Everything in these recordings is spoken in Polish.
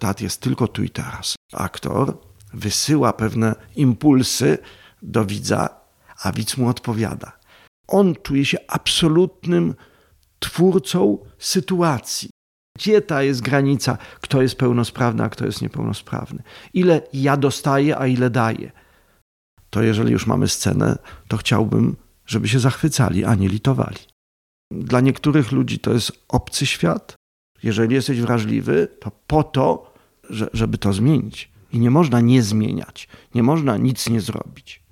Teatr jest tylko tu i teraz. Aktor wysyła pewne impulsy do widza, a widz mu odpowiada. On czuje się absolutnym twórcą sytuacji. Gdzie ta jest granica, kto jest pełnosprawny, a kto jest niepełnosprawny? Ile ja dostaję, a ile daję? To jeżeli już mamy scenę, to chciałbym, żeby się zachwycali, a nie litowali. Dla niektórych ludzi to jest obcy świat. Jeżeli jesteś wrażliwy, to po to, żeby to zmienić. I nie można nie zmieniać, nie można nic nie zrobić.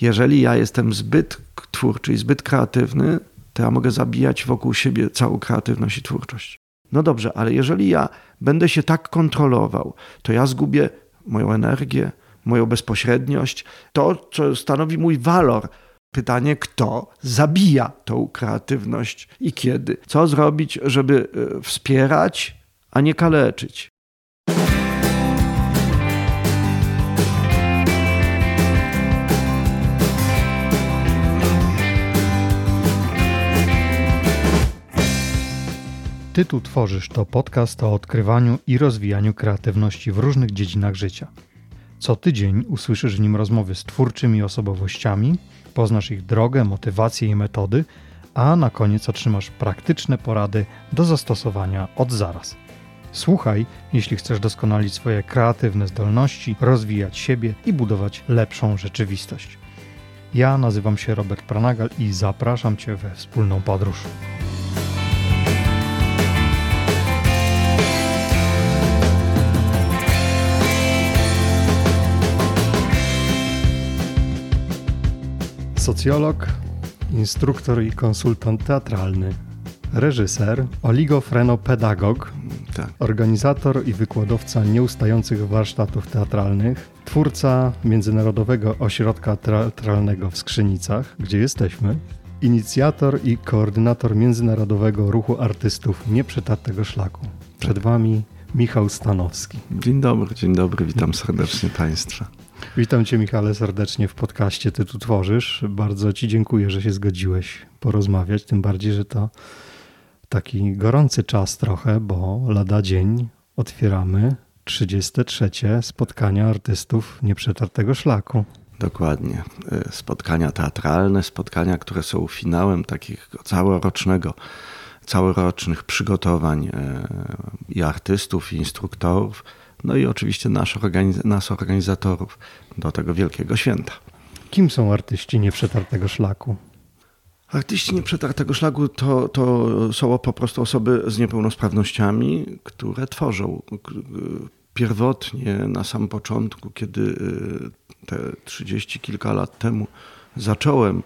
Jeżeli ja jestem zbyt twórczy i zbyt kreatywny, to ja mogę zabijać wokół siebie całą kreatywność i twórczość. No dobrze, ale jeżeli ja będę się tak kontrolował, to ja zgubię moją energię, moją bezpośredniość, to, co stanowi mój walor. Pytanie, kto zabija tą kreatywność i kiedy? Co zrobić, żeby e, wspierać, a nie kaleczyć? Ty tu tworzysz to podcast o odkrywaniu i rozwijaniu kreatywności w różnych dziedzinach życia. Co tydzień usłyszysz w nim rozmowy z twórczymi osobowościami, poznasz ich drogę, motywacje i metody, a na koniec otrzymasz praktyczne porady do zastosowania od zaraz. Słuchaj, jeśli chcesz doskonalić swoje kreatywne zdolności, rozwijać siebie i budować lepszą rzeczywistość. Ja nazywam się Robert Pranagal i zapraszam Cię we wspólną podróż. Socjolog, instruktor i konsultant teatralny, reżyser, oligofrenopedagog, tak. organizator i wykładowca nieustających warsztatów teatralnych, twórca Międzynarodowego Ośrodka Teatralnego w Skrzynicach, gdzie jesteśmy, inicjator i koordynator Międzynarodowego Ruchu Artystów Nieprzetartego Szlaku. Przed Wami Michał Stanowski. Dzień dobry, dzień dobry, witam serdecznie Państwa. Witam Cię, Michale, serdecznie w podcaście Ty tu tworzysz. Bardzo Ci dziękuję, że się zgodziłeś porozmawiać. Tym bardziej, że to taki gorący czas trochę, bo lada dzień otwieramy 33. spotkania artystów nieprzetartego szlaku. Dokładnie. E, spotkania teatralne, spotkania, które są finałem takiego całorocznego, całorocznych przygotowań e, i artystów, i instruktorów no i oczywiście nasz organiz nas organizatorów do tego wielkiego święta. Kim są artyści nieprzetartego szlaku? Artyści nieprzetartego szlaku to, to są po prostu osoby z niepełnosprawnościami, które tworzą. Pierwotnie, na samym początku, kiedy y, te trzydzieści kilka lat temu zacząłem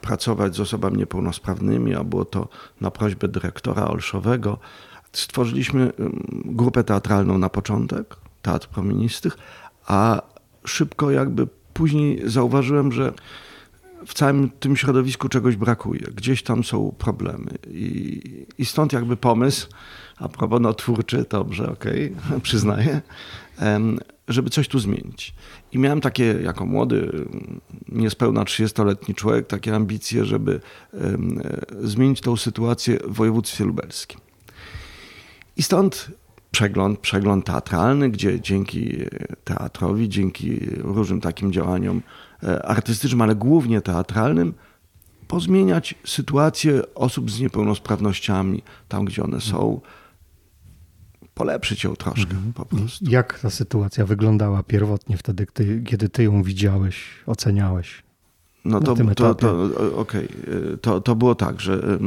pracować z osobami niepełnosprawnymi, a było to na prośbę dyrektora Olszowego, Stworzyliśmy grupę teatralną na początek, Teatr Promienistych, a szybko jakby później zauważyłem, że w całym tym środowisku czegoś brakuje. Gdzieś tam są problemy. I, i stąd jakby pomysł, a propos no twórczy, dobrze, okej, okay, przyznaję, żeby coś tu zmienić. I miałem takie, jako młody, niespełna 30-letni człowiek, takie ambicje, żeby zmienić tą sytuację w województwie lubelskim. I stąd przegląd, przegląd teatralny, gdzie dzięki teatrowi, dzięki różnym takim działaniom e, artystycznym, ale głównie teatralnym, pozmieniać sytuację osób z niepełnosprawnościami tam, gdzie one są, polepszyć ją troszkę mhm. po prostu. Jak ta sytuacja wyglądała pierwotnie wtedy, kiedy ty ją widziałeś, oceniałeś? No to, to, to, okay. to, to było tak, że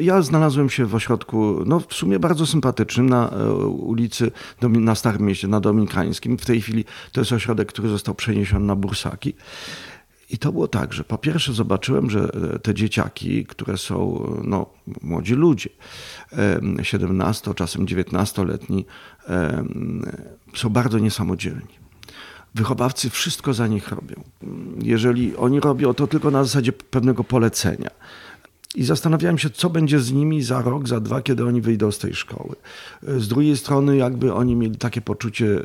ja znalazłem się w ośrodku, no w sumie bardzo sympatycznym, na e, ulicy, na Starym Mieście, na Dominikańskim. W tej chwili to jest ośrodek, który został przeniesiony na Bursaki. I to było tak, że po pierwsze zobaczyłem, że e, te dzieciaki, które są no, młodzi ludzie, 17, czasem 19-letni, są bardzo niesamodzielni wychowawcy wszystko za nich robią. Jeżeli oni robią to tylko na zasadzie pewnego polecenia. I zastanawiałem się, co będzie z nimi za rok, za dwa, kiedy oni wyjdą z tej szkoły. Z drugiej strony, jakby oni mieli takie poczucie,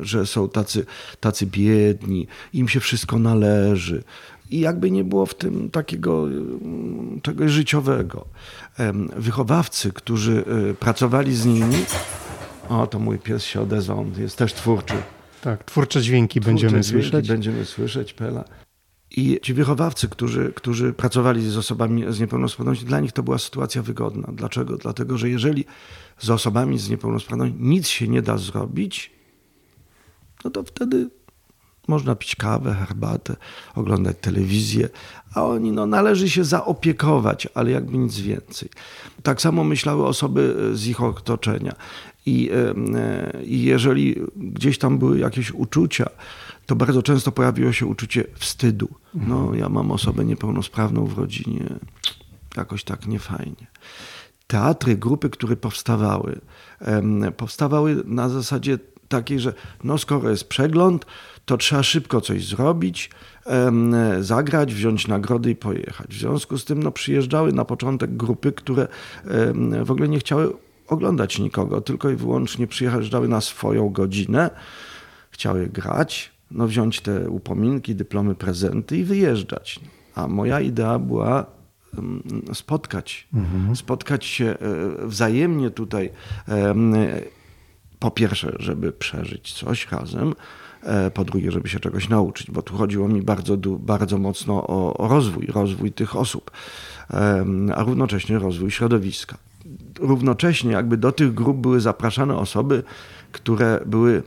że są tacy, tacy biedni, im się wszystko należy. I jakby nie było w tym takiego czegoś życiowego. Wychowawcy, którzy e, pracowali z nimi, O, to mój pies się odezwał, on jest też twórczy. Tak, twórcze dźwięki twórcze będziemy dźwięki słyszeć. Będziemy słyszeć, Pela. I ci wychowawcy, którzy, którzy pracowali z osobami z niepełnosprawnością, dla nich to była sytuacja wygodna. Dlaczego? Dlatego, że jeżeli z osobami z niepełnosprawnością nic się nie da zrobić, no to wtedy można pić kawę, herbatę, oglądać telewizję, a oni no, należy się zaopiekować, ale jakby nic więcej. Tak samo myślały osoby z ich otoczenia. I, e, I jeżeli gdzieś tam były jakieś uczucia, to bardzo często pojawiło się uczucie wstydu. No, ja mam osobę niepełnosprawną w rodzinie, jakoś tak niefajnie. Teatry, grupy, które powstawały, powstawały na zasadzie takiej, że no skoro jest przegląd, to trzeba szybko coś zrobić, zagrać, wziąć nagrody i pojechać. W związku z tym no, przyjeżdżały na początek grupy, które w ogóle nie chciały oglądać nikogo, tylko i wyłącznie przyjeżdżały na swoją godzinę, chciały grać, no wziąć te upominki, dyplomy, prezenty i wyjeżdżać. A moja idea była spotkać, mhm. spotkać się e, wzajemnie tutaj. Po pierwsze, żeby przeżyć coś razem, po drugie, żeby się czegoś nauczyć, bo tu chodziło mi bardzo, bardzo mocno o, o rozwój, rozwój tych osób, a równocześnie rozwój środowiska. Równocześnie jakby do tych grup były zapraszane osoby, które były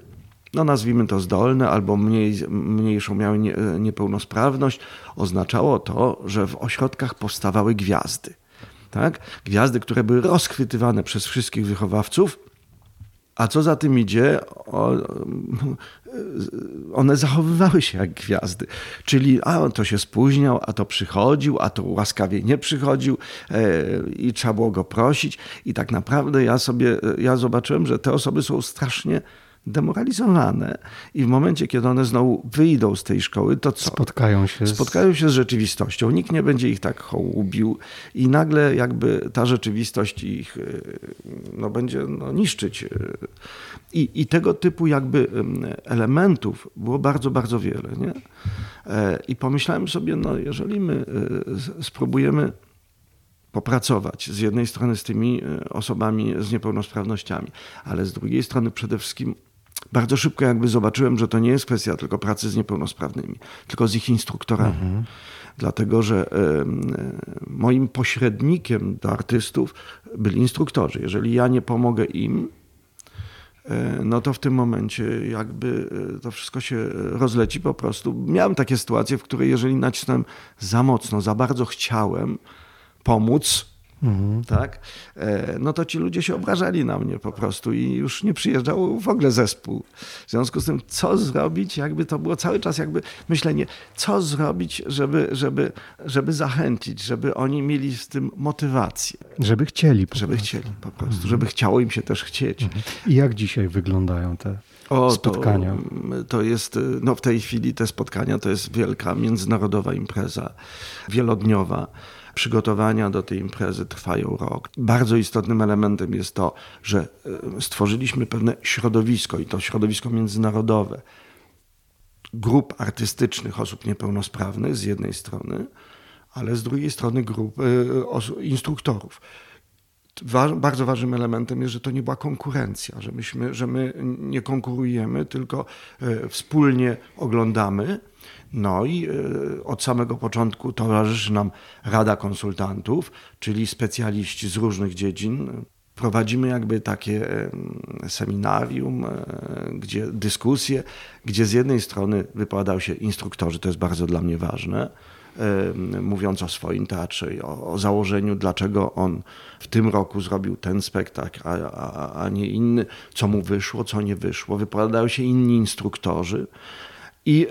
no nazwijmy to zdolne albo mniej, mniejszą miały nie, niepełnosprawność, oznaczało to, że w ośrodkach powstawały gwiazdy. Tak? Gwiazdy, które były rozchwytywane przez wszystkich wychowawców, a co za tym idzie, one zachowywały się jak gwiazdy. Czyli a to się spóźniał, a to przychodził, a to łaskawie nie przychodził e, i trzeba było go prosić. I tak naprawdę ja sobie, ja zobaczyłem, że te osoby są strasznie demoralizowane i w momencie, kiedy one znowu wyjdą z tej szkoły, to co? Spotkają się, z... Spotkają się z rzeczywistością. Nikt nie będzie ich tak hołubił i nagle jakby ta rzeczywistość ich e, no, będzie no, niszczyć. E, I, I tego typu jakby elementów było bardzo, bardzo wiele. Nie? E, I pomyślałem sobie, no jeżeli my spróbujemy popracować z jednej strony z tymi osobami z niepełnosprawnościami, ale z drugiej strony przede wszystkim bardzo szybko jakby zobaczyłem, że to nie jest kwestia tylko pracy z niepełnosprawnymi, tylko z ich instruktorami. Mhm. Dlatego, że moim pośrednikiem do artystów byli instruktorzy. Jeżeli ja nie pomogę im, e, no to w tym momencie jakby e, to wszystko się rozleci po prostu. Miałem takie sytuacje, w której jeżeli nacisnąłem za mocno, za bardzo chciałem pomóc, Mhm. Tak? E, no to ci ludzie się obrażali na mnie po prostu i już nie przyjeżdżał w ogóle zespół. W związku z tym, co zrobić, jakby to było cały czas jakby myślenie, co zrobić, żeby, żeby, żeby zachęcić, żeby oni mieli z tym motywację. Żeby chcieli. Po żeby prostu. chcieli po prostu, mhm. żeby chciało im się też chcieć. Mhm. I jak dzisiaj wyglądają te o, spotkania? To, to, jest, no w tej chwili te spotkania to jest wielka międzynarodowa impreza, wielodniowa Przygotowania do tej imprezy trwają rok. Bardzo istotnym elementem jest to, że e, stworzyliśmy pewne środowisko i to środowisko międzynarodowe grup artystycznych osób niepełnosprawnych z jednej strony, ale z drugiej strony grup e, instruktorów. bardzo ważnym elementem jest, że to nie była konkurencja, że, myśmy, że my nie konkurujemy, tylko e, wspólnie oglądamy no i e, od samego początku towarzyszy nam Rada Konsultantów, czyli specjaliści z różnych dziedzin. Prowadzimy jakby takie seminarium, e, gdzie dyskusje, gdzie z jednej strony wypowiadają się instruktorzy, to jest bardzo dla mnie ważne, mówiąc o swoim teatrze i o, o, założeniu, dlaczego on w tym roku zrobił ten spektakl, a, a, a nie inny, co mu wyszło, co nie wyszło. Wypowiadają się inni instruktorzy i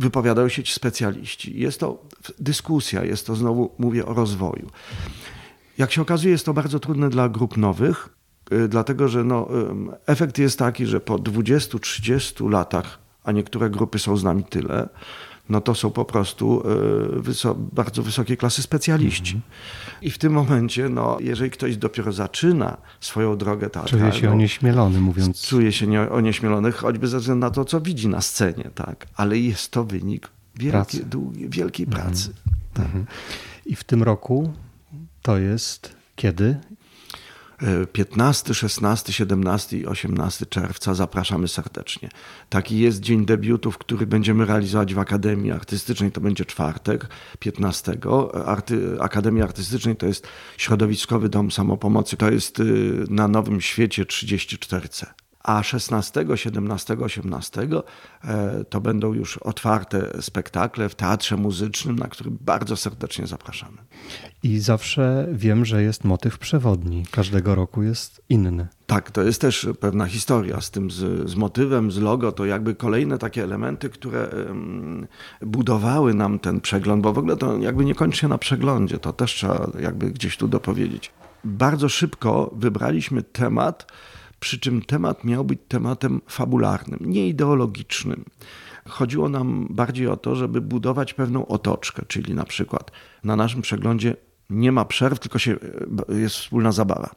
wypowiadają się ci specjaliści. Jest to dyskusja, jest to znowu, mówię o rozwoju. Jak się okazuje, jest to bardzo trudne dla grup nowych, y, dlatego że no, efekt jest taki, że po 20-30 latach, a niektóre grupy są z nami tyle, no to są po prostu e, wyso bardzo wysokiej klasy specjaliści. Mhm. I w tym momencie, no, jeżeli ktoś dopiero zaczyna swoją drogę teatralną... Czuje się onieśmielony, mówiąc... Czuje się nie, onieśmielony, choćby ze względu na to, co widzi na scenie, tak. Ale jest to wynik wielkiej, długiej, wielkiej mhm. pracy. Tak. I w tym roku to jest kiedy? 15, 16, 17 i 18 czerwca zapraszamy serdecznie. Taki jest dzień debiutów, który będziemy realizować w Akademii Artystycznej. To będzie czwartek, 15. Arty, Akademii Artystycznej to jest Środowiskowy Dom Samopomocy. To jest y, na Nowym Świecie 34C a 16, 17, 18 to będą już otwarte spektakle w teatrze muzycznym, na który bardzo serdecznie zapraszamy. I zawsze wiem, że jest motyw przewodni. Każdego roku jest inny. Tak, to jest też pewna historia z tym, z, z motywem, z logo. To jakby kolejne takie elementy, które um, budowały nam ten przegląd, bo w ogóle to jakby nie kończy się na przeglądzie. To też trzeba jakby gdzieś tu dopowiedzieć. Bardzo szybko wybraliśmy temat, przy czym temat miał być tematem fabularnym, nie ideologicznym. Chodziło nam bardziej o to, żeby budować pewną otoczkę, czyli na przykład na naszym przeglądzie nie ma przerw, tylko się, jest wspólna zabawa.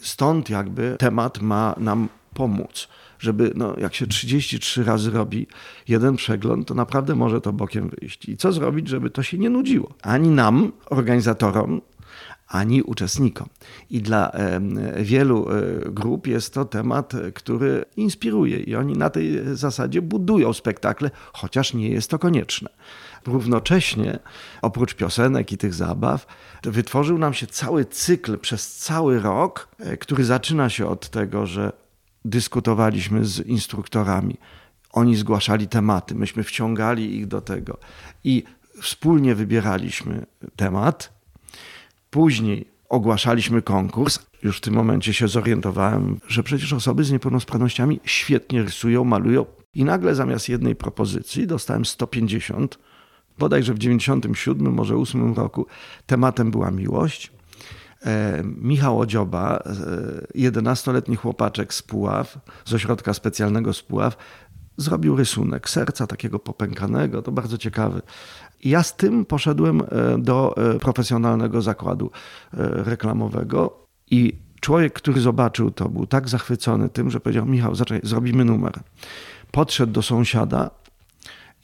Stąd jakby temat ma nam pomóc, żeby no, jak się 33 razy robi jeden przegląd, to naprawdę może to bokiem wyjść. I co zrobić, żeby to się nie nudziło? Ani nam, organizatorom, ani uczestnikom. I dla wielu e, grup jest to temat, który inspiruje i oni na tej zasadzie budują spektakle, chociaż nie jest to konieczne. Równocześnie, oprócz piosenek i tych zabaw, wytworzył nam się cały cykl przez cały rok, e, który zaczyna się od tego, że dyskutowaliśmy z instruktorami. Oni zgłaszali tematy, myśmy wciągali ich do tego i wspólnie wybieraliśmy temat, Później ogłaszaliśmy konkurs. Już w tym momencie się zorientowałem, że przecież osoby z niepełnosprawnościami świetnie rysują, malują. I nagle zamiast jednej propozycji dostałem 150. Bodajże w 97, może 8 roku tematem była miłość. E, Michał Odzioba, 11-letni e, chłopaczek z Puław, z ośrodka specjalnego z Puław, zrobił rysunek serca takiego popękanego, to bardzo ciekawy. Ja z tym poszedłem e, do e, profesjonalnego zakładu e, reklamowego i człowiek, który zobaczył to, był tak zachwycony tym, że powiedział: Michał, zaczekaj, zrobimy numer. Podszedł do sąsiada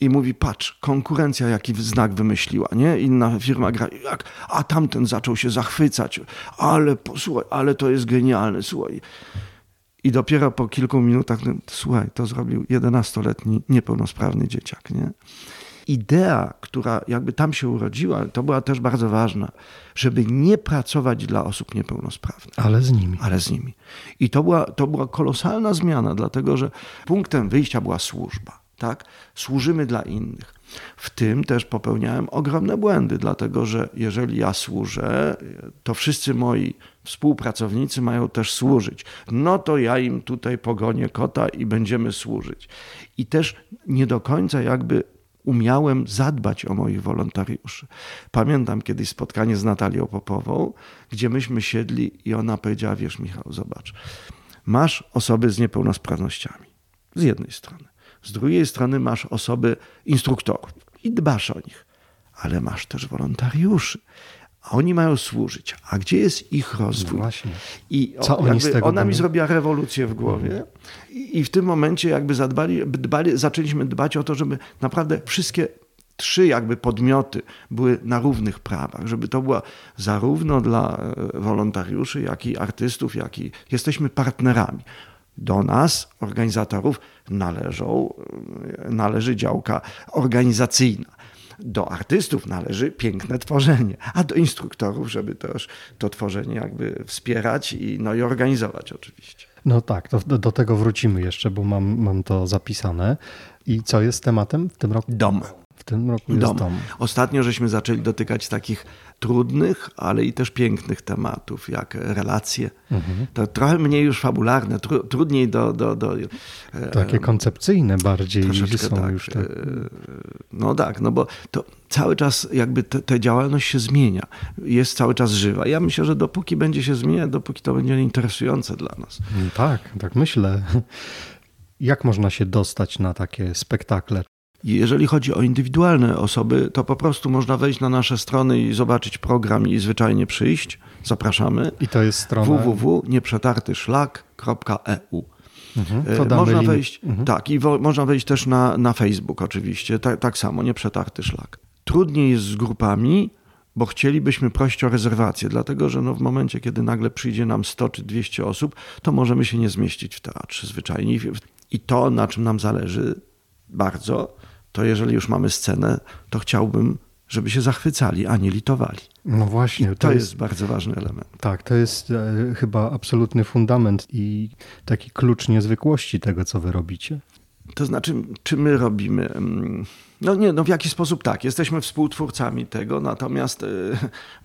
i mówi: Patrz, konkurencja jaki znak wymyśliła, nie? Inna firma gra, jak, a tamten zaczął się zachwycać, ale posłuchaj, ale to jest genialne, słuchaj. I dopiero po kilku minutach, no, słuchaj, to zrobił 11-letni niepełnosprawny dzieciak, nie? Idea, która jakby tam się urodziła, to była też bardzo ważna, żeby nie pracować dla osób niepełnosprawnych. Ale z nimi. Ale z nimi. I to była, to była kolosalna zmiana, dlatego że punktem wyjścia była służba. Tak? Służymy dla innych. W tym też popełniałem ogromne błędy, dlatego że jeżeli ja służę, to wszyscy moi współpracownicy mają też służyć. No to ja im tutaj pogonię kota i będziemy służyć. I też nie do końca jakby umiałem zadbać o moich wolontariuszy. Pamiętam kiedyś spotkanie z Natalią Popową, gdzie myśmy siedli i ona powiedziała: Wiesz, Michał, zobacz, masz osoby z niepełnosprawnościami z jednej strony, z drugiej strony masz osoby instruktorów i dbasz o nich, ale masz też wolontariuszy a oni mają służyć. A gdzie jest ich rozwój? No I Co oni z tego ona mi zrobiła rewolucję w głowie mhm. i, i w tym momencie jakby zadbali, dbali, zaczęliśmy dbać o to, żeby naprawdę wszystkie trzy jakby podmioty były na równych prawach, żeby to była zarówno dla e, wolontariuszy, jak i artystów, jak i jesteśmy partnerami. Do nas, organizatorów, należą, e, należy działka organizacyjna do artystów należy piękne tworzenie, a do instruktorów, żeby też to tworzenie jakby wspierać i, no i organizować oczywiście. No tak, do, do tego wrócimy jeszcze, bo mam, mam to zapisane. I co jest tematem w tym roku? Dom. W tym roku jest dom. dom. Ostatnio żeśmy zaczęli dotykać takich trudnych, ale i też pięknych tematów, jak relacje. Mhm. To trochę mniej już fabularne, tru, trudniej do... do, do Takie e, koncepcyjne bardziej są tak, już tak. No tak, no bo to cały czas jakby ta działalność się zmienia, jest cały czas żywa. Ja myślę, że dopóki będzie się zmieniać, dopóki to będzie interesujące dla nas. Tak, tak myślę. Jak można się dostać na takie spektakle? Jeżeli chodzi o indywidualne osoby, to po prostu można wejść na nasze strony i zobaczyć program i zwyczajnie przyjść. Zapraszamy. I to jest strona www.nieprzetartyszlak.eu. Mhm, e, można wejść, mhm. tak, i wo, można wejść też na, na Facebook oczywiście, tak, tak samo, nieprzetarty szlak. Trudniej jest z grupami, bo chcielibyśmy prosić o rezerwację, dlatego że no w momencie, kiedy nagle przyjdzie nam 100 czy 200 osób, to możemy się nie zmieścić w teatrze zwyczajnie. I to, na czym nam zależy bardzo, to jeżeli już mamy scenę, to chciałbym, żeby się zachwycali, a nie litowali. No właśnie. I to, to jest, jest, bardzo ważny element. Tak, to jest e, chyba absolutny fundament i taki klucz niezwykłości tego, co wy robicie. To znaczy, czy my robimy? Mm, no nie, no w jaki sposób tak. Jesteśmy współtwórcami tego, natomiast e,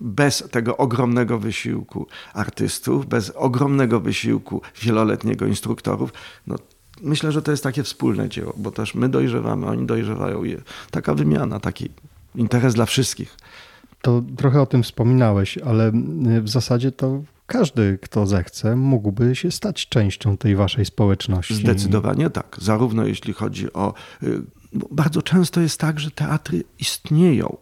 bez tego ogromnego wysiłku artystów, bez ogromnego wysiłku wieloletniego instruktorów, no myślę, że to jest takie wspólne dzieło, bo też my dojrzewamy, oni dojrzewają. Taka wymiana, taki interes dla wszystkich. To trochę o tym wspominałeś, ale w zasadzie to każdy, kto zechce, mógłby się stać częścią tej waszej społeczności. Zdecydowanie tak. Zarówno jeśli chodzi o. Bardzo często jest tak, że teatry istnieją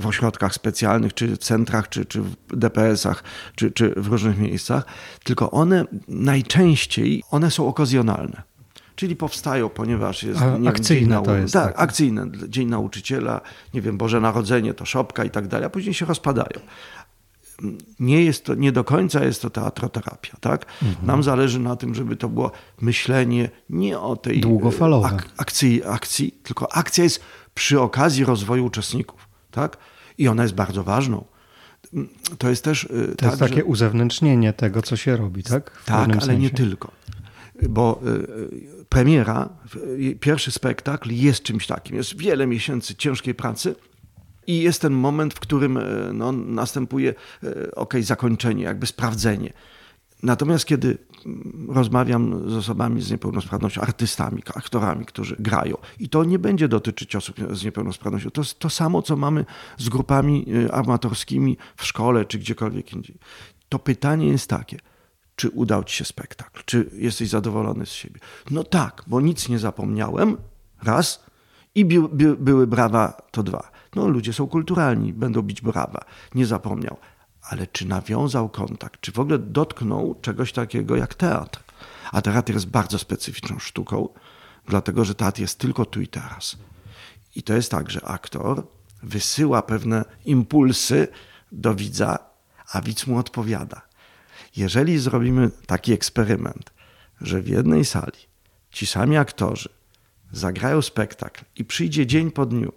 w ośrodkach specjalnych, czy w centrach, czy, czy w DPS-ach, czy, czy w różnych miejscach, tylko one najczęściej one są okazjonalne. Czyli powstają, ponieważ jest A, akcyjne to jest. Tak, tak, akcyjne. Dzień nauczyciela, nie wiem, Boże Narodzenie, to szopka i tak dalej, a później się rozpadają nie jest to, nie do końca jest to teatroterapia, tak? Mhm. Nam zależy na tym, żeby to było myślenie nie o tej Długofalowe. Ak akcji, akcji, tylko akcja jest przy okazji rozwoju uczestników, tak? I ona jest bardzo ważną. To jest też. Y, to tak, jest takie że... uzewnętrznienie tego, co się robi, tak? W tak, ale sensie. nie tylko. Bo y, premiera, pierwszy spektakl jest czymś takim. Jest wiele miesięcy ciężkiej pracy i jest ten moment, w którym e, no, następuje e, ok, zakończenie, jakby sprawdzenie. Natomiast kiedy rozmawiam z osobami z niepełnosprawnością, artystami, aktorami, którzy grają, i to nie będzie dotyczyć osób z niepełnosprawnością, to jest to samo, co mamy z grupami e, amatorskimi w szkole czy gdziekolwiek indziej. To pytanie jest takie, czy udał ci się spektakl, czy jesteś zadowolony z siebie? No tak, bo nic nie zapomniałem, raz, i by, by, były brawa, to dwa. No, ludzie są kulturalni, będą bić brawa. Nie zapomniał. Ale czy nawiązał kontakt, czy w ogóle dotknął czegoś takiego jak teatr? A teatr jest bardzo specyficzną sztuką, dlatego że teatr jest tylko tu i teraz. I to jest tak, że aktor wysyła pewne impulsy do widza, a widz mu odpowiada. Jeżeli zrobimy taki eksperyment, że w jednej sali ci sami aktorzy zagrają spektakl i przyjdzie dzień po dniu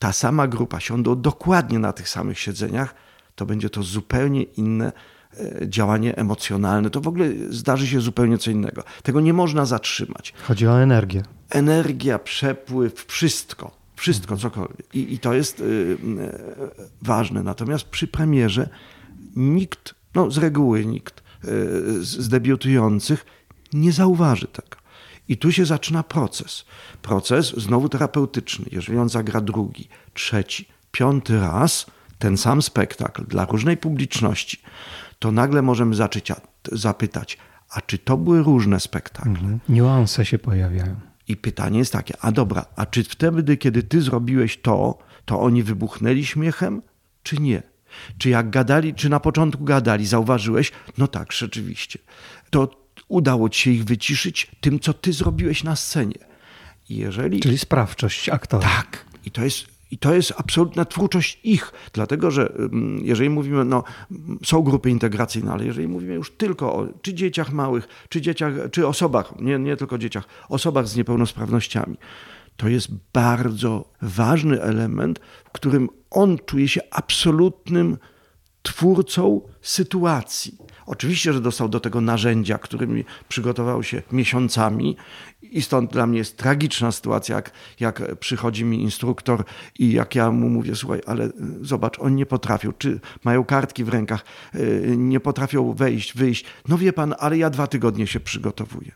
ta sama grupa siądą dokładnie na tych samych siedzeniach, to będzie to zupełnie inne e, działanie emocjonalne. To w ogóle zdarzy się zupełnie co innego. Tego nie można zatrzymać. Chodzi o energię. Energia, przepływ, wszystko. Wszystko, mhm. cokolwiek. I, I, to jest y, y, ważne. Natomiast przy premierze nikt, no z reguły nikt y, z debiutujących nie zauważy tego. I tu się zaczyna proces. Proces znowu terapeutyczny. Jeżeli on zagra drugi, trzeci, piąty raz ten sam spektakl dla różnej publiczności, to nagle możemy zacząć zapytać, a czy to były różne spektakle? Mhm. Niuanse się pojawiają. I pytanie jest takie, a dobra, a czy wtedy, kiedy ty zrobiłeś to, to oni wybuchnęli śmiechem, czy nie? Czy jak gadali, czy na początku gadali, zauważyłeś? No tak, rzeczywiście. To udało ci się ich wyciszyć tym, co ty zrobiłeś na scenie. Jeżeli... Czyli sprawczość aktora. Tak. I to jest i to jest absolutna twórczość ich, dlatego że mm, jeżeli mówimy, no są grupy integracyjne, ale jeżeli mówimy już tylko o czy dzieciach małych, czy dzieciach, czy osobach, nie, nie tylko dzieciach, osobach z niepełnosprawnościami, to jest bardzo ważny element, w którym on czuje się absolutnym twórcą sytuacji. Oczywiście, że dostał do tego narzędzia, którymi przygotował się miesiącami, i stąd dla mnie jest tragiczna sytuacja, jak, jak przychodzi mi instruktor i jak ja mu mówię, słuchaj, ale zobacz, oni nie potrafią, czy mają kartki w rękach, y, nie potrafią wejść, wyjść. No wie pan, ale ja dwa tygodnie się przygotowuję.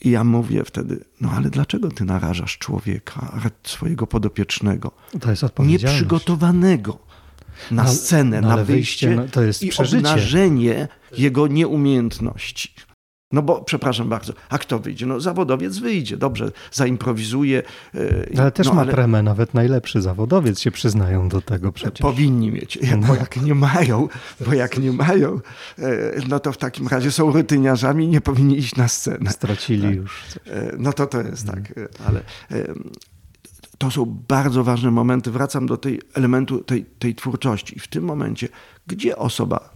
I ja mówię wtedy, no ale dlaczego ty narażasz człowieka, swojego podopiecznego? To jest Nieprzygotowanego na no, scenę, no, na wyjście, wyjście no, to jest i przeżycie. obnażenie jego nieumiejętności. No bo, przepraszam bardzo, a kto wyjdzie? No zawodowiec wyjdzie, dobrze, zaimprowizuje. E, ale też no, ma ale... premę, nawet najlepszy zawodowiec się przyznają do tego przecież. Powinni mieć, bo jak nie mają, bo jak nie mają, e, no to w takim razie są rutyniarzami nie powinni iść na scenę. Stracili tak. już. Coś. E, no to to jest tak, ale to są bardzo ważne momenty. Wracam do tej elementu tej, tej twórczości. I w tym momencie, gdzie osoba,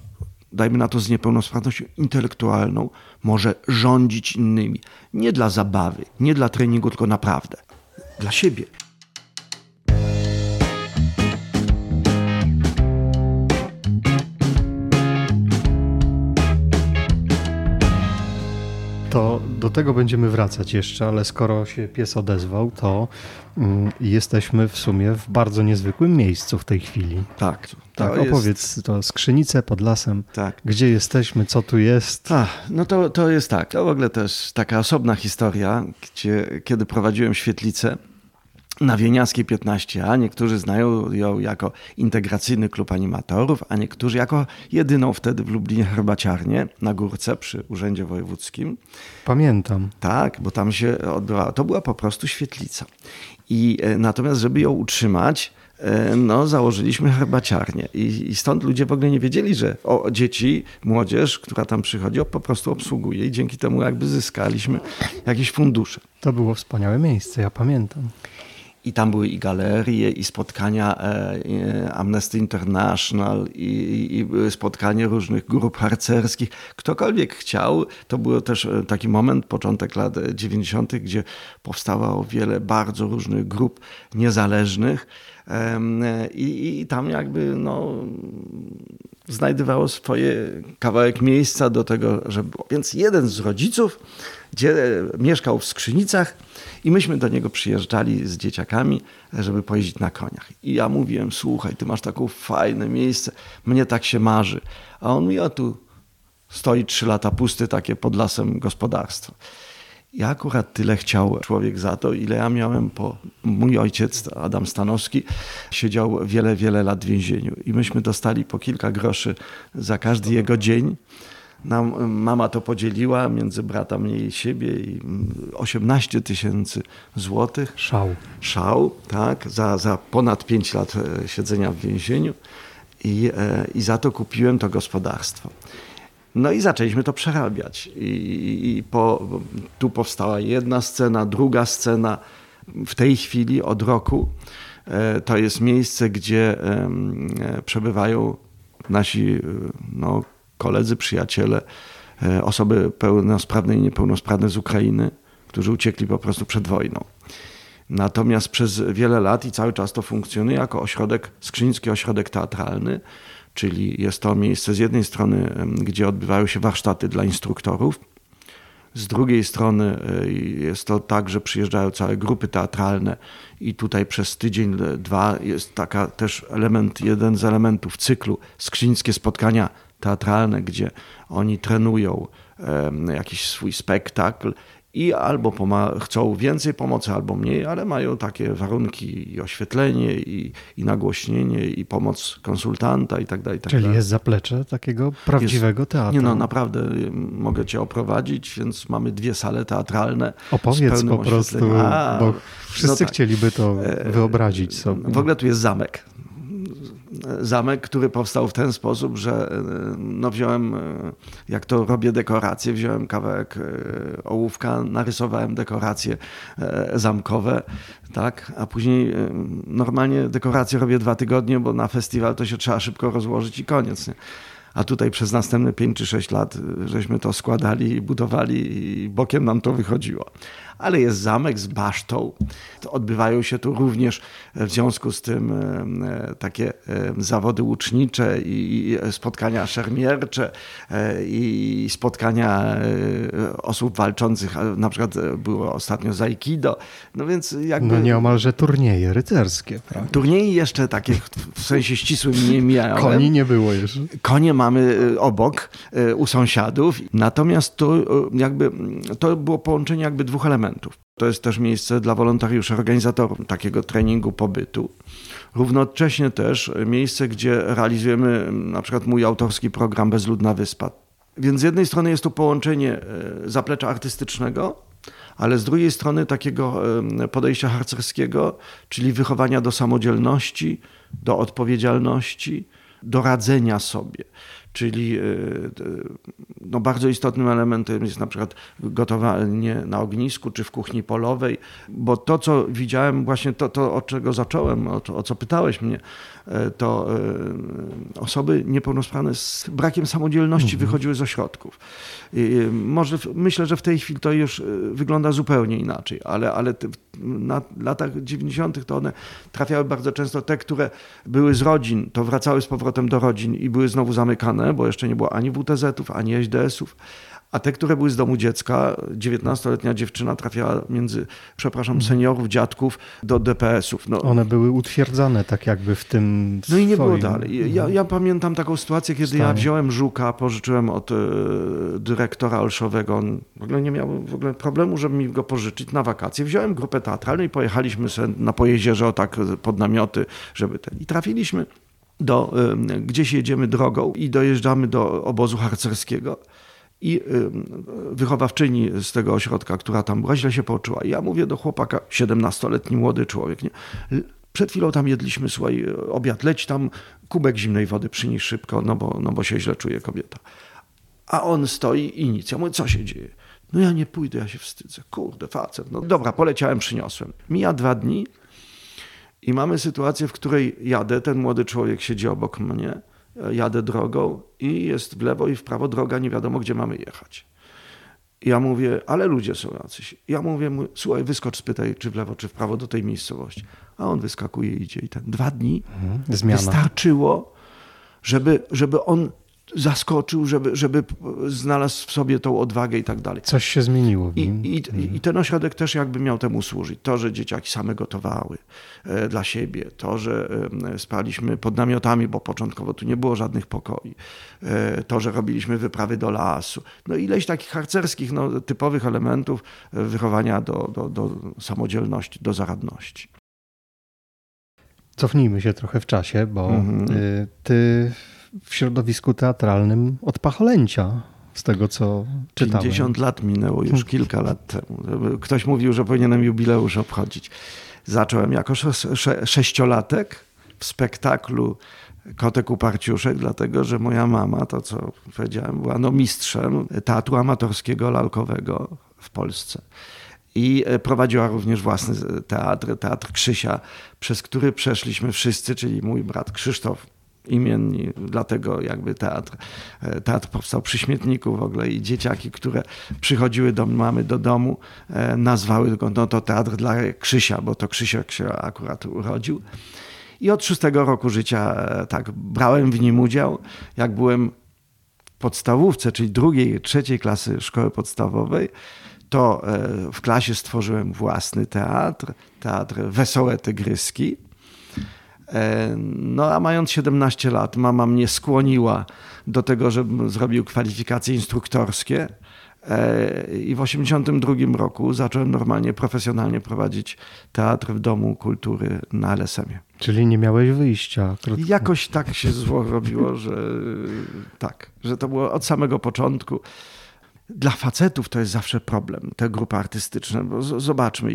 dajmy na to z niepełnosprawnością intelektualną, może rządzić innymi. Nie dla zabawy, nie dla treningu, tylko naprawdę. Dla siebie. To do tego będziemy wracać jeszcze, ale skoro się pies odezwał, to jesteśmy w sumie w bardzo niezwykłym miejscu w tej chwili. Tak. Tak, opowiedz jest... to skrzynice pod lasem. Tak. Gdzie jesteśmy, co tu jest? A, no to, to jest tak. To w ogóle też taka osobna historia, gdzie kiedy prowadziłem świetlicę, na Wieniawskiej 15a. Niektórzy znają ją jako integracyjny klub animatorów, a niektórzy jako jedyną wtedy w Lublinie herbaciarnię na górce przy Urzędzie Wojewódzkim. Pamiętam. Tak, bo tam się odbywała. To była po prostu świetlica. I e, natomiast, żeby ją utrzymać, e, no, założyliśmy herbaciarnię. I, I, stąd ludzie w ogóle nie wiedzieli, że o, dzieci, młodzież, która tam przychodzi, po prostu obsługuje i dzięki temu jakby zyskaliśmy jakieś fundusze. To było wspaniałe miejsce, ja pamiętam. I tam były i galerie, i spotkania e, Amnesty International, i, i były spotkania różnych grup harcerskich. Ktokolwiek chciał, to był też e, taki moment, początek lat 90., gdzie powstało wiele bardzo różnych grup niezależnych. I, i tam jakby no, znajdowało swoje kawałek miejsca do tego, żeby było. Więc jeden z rodziców, gdzie mieszkał w Skrzynicach, i myśmy do niego przyjeżdżali z dzieciakami, żeby pojeździć na koniach. I ja mówiłem, słuchaj, ty masz takie fajne miejsce, mnie tak się marzy. A on mi, a tu stoi trzy lata pusty, takie pod lasem gospodarstwo. Ja akurat tyle chciał człowiek za to, ile ja miałem po. Mój ojciec, Adam Stanowski, siedział wiele, wiele lat w więzieniu. I myśmy dostali po kilka groszy za każdy jego dzień. Nam, mama to podzieliła między brata mnie i siebie i 18 tysięcy złotych. Szał. Szał, tak, za, za ponad 5 lat e, siedzenia w więzieniu i, e, i za to kupiłem to gospodarstwo. No i zaczęliśmy to przerabiać. I, i po, tu powstała jedna scena, druga scena. W tej chwili od roku e, to jest miejsce, gdzie przebywają nasi no, koledzy, przyjaciele, e, osoby pełnosprawne i niepełnosprawne z Ukrainy, którzy uciekli po prostu przed wojną. Natomiast przez wiele lat i cały czas to funkcjonuje jako ośrodek, Skrzyński Ośrodek Teatralny, czyli jest to miejsce z jednej strony, gdzie odbywają się warsztaty dla instruktorów, z drugiej strony e, jest to tak, że przyjeżdżają całe grupy teatralne i tutaj przez tydzień, dwa jest taka też element, jeden z elementów cyklu skrzyńskie spotkania teatralne, gdzie oni trenują jakiś swój spektakl i albo chcą więcej pomocy, albo mniej, ale mają takie warunki i oświetlenie, i, i nagłośnienie, i pomoc konsultanta i tak dalej. Tak Czyli jest zaplecze takiego prawdziwego jest, teatru. Nie no, naprawdę mogę cię oprowadzić, więc mamy dwie sale teatralne. Opowiedz po prostu, A, bo wszyscy no tak. chcieliby to e, wyobrazić sobie. W ogóle tu jest zamek zamek, który powstał w ten sposób, że e, no wziąłem, e, jak to robię dekoracje, wziąłem kawałek e, ołówka, narysowałem dekoracje zamkowe, tak, a później normalnie dekoracje robię dwa tygodnie, bo na festiwal to się trzeba szybko rozłożyć i koniec. Nie? A tutaj przez następne 5 czy 6 lat żeśmy to składali budowali i bokiem nam to wychodziło ale jest zamek z basztą. Odbywają się tu również w związku z tym e, takie e, zawody łucznicze i spotkania szermiercze e, i spotkania osób walczących, na przykład było ostatnio z Aikido. No więc jakby... No nieomalże turnieje rycerskie. Prawda? Turnieje jeszcze takie w sensie ścisłym nie miałem. Koni nie było jeszcze. Konie mamy obok, u sąsiadów. Natomiast to jakby to było połączenie jakby dwóch elementów To jest też miejsce dla wolontariuszy, organizatorów takiego treningu pobytu. Równocześnie też miejsce, gdzie realizujemy na przykład mój autorski program Bezludna Wyspa. Więc z jednej strony jest tu połączenie e, zaplecza artystycznego, ale z drugiej strony takiego podejścia harcerskiego, czyli wychowania do samodzielności, do odpowiedzialności, do radzenia sobie. Czyli e, no bardzo istotnym elementem jest na przykład gotowanie na ognisku czy w kuchni polowej, bo to, co widziałem, właśnie to, to od czego zacząłem, o, o co pytałeś mnie, e, to osoby niepełnosprawne z brakiem samodzielności mhm. wychodziły z ośrodków. Może myślę, że w tej chwili to już wygląda zupełnie inaczej, ale, ale na latach 90. to one trafiały bardzo często te, które były z rodzin, to wracały z powrotem do rodzin i były znowu zamykane, bo jeszcze nie było ani WTZ-ów, ani SDS-ów. A te, które były z domu dziecka, 19-letnia dziewczyna trafiała między, przepraszam, mhm. seniorów, dziadków do DPS-ów. No, One były utwierdzone tak jakby w tym No i nie było dalej. Ja, mhm. ja pamiętam taką sytuację, kiedy Stanie. ja wziąłem żuka, pożyczyłem od y, dyrektora Olszowego. On w ogóle nie miał w ogóle problemu, żeby mi go pożyczyć na wakacje. Wziąłem grupę teatralną i pojechaliśmy sobie na pojezierze o tak pod namioty, żeby ten. I trafiliśmy do, y, gdzieś jedziemy drogą i dojeżdżamy do obozu harcerskiego. I wychowawczyni z tego ośrodka, która tam była, źle się poczuła. Ja mówię do chłopaka, 17-letni młody człowiek, nie? Przed chwilą tam jedliśmy, słuchaj, obiad, leć tam, kubek zimnej wody przynieś szybko, no bo, no bo się źle czuje kobieta. A on stoi i nic. Ja mówię, co się dzieje? No ja nie pójdę, ja się wstydzę. Kurde, facet. No dobra, poleciałem, przyniosłem. Mija dwa dni i mamy sytuację, w której jadę, ten młody człowiek siedzi obok mnie, jadę drogą i jest w lewo i w prawo droga, nie wiadomo gdzie mamy jechać. Ja mówię, ale ludzie są jacyś. Ja mówię, słuchaj, wyskocz, spytaj, czy w lewo, czy w prawo do tej miejscowości. A on wyskakuje, idzie i ten. Dwa dni mhm. wystarczyło, żeby, żeby on zaskoczył, żeby, żeby znalazł w sobie tą odwagę i tak dalej. Coś się zmieniło. I, i, I, ten ośrodek też jakby miał temu służyć. To, że dzieciaki same gotowały e, dla siebie, to, że e, spaliśmy pod namiotami, bo początkowo tu nie było żadnych pokoi, e, to, że robiliśmy wyprawy do lasu. No ileś takich harcerskich, no, typowych elementów wychowania do, do, do samodzielności, do zaradności. Cofnijmy się trochę w czasie, bo mhm. ty w środowisku teatralnym od pacholęcia, z tego co czytałem. 50 lat minęło już kilka lat temu. Ktoś mówił, że powinienem jubileusz obchodzić. Zacząłem jako sześciolatek w spektaklu Kotek Uparciuszek, dlatego że moja mama, to co powiedziałem, była no mistrzem teatru amatorskiego lalkowego w Polsce. I e, prowadziła również własny teatr, Teatr Krzysia, przez który przeszliśmy wszyscy, czyli mój brat Krzysztof, imienni, dlatego jakby teatr, e, teatr powstał przy śmietniku w ogóle i dzieciaki, które przychodziły do mamy do domu, e, nazwały go no to teatr dla Krzysia, bo to Krzysiek się akurat urodził. I od szóstego roku życia e, tak brałem w nim udział. Jak byłem w podstawówce, czyli drugiej, trzeciej klasy szkoły podstawowej, to w klasie stworzyłem własny teatr, teatr Wesołe Tygryski E, no a mając 17 lat, mama mnie skłoniła do tego, żebym zrobił kwalifikacje instruktorskie. E, I w 1982 roku zacząłem normalnie, profesjonalnie prowadzić teatr w Domu Kultury na LSM-ie. Czyli nie miałeś wyjścia. Krótko. Jakoś tak się zło robiło, że tak, że to było od samego początku. Dla facetów to jest zawsze problem, te grupy artystyczne, bo zobaczmy,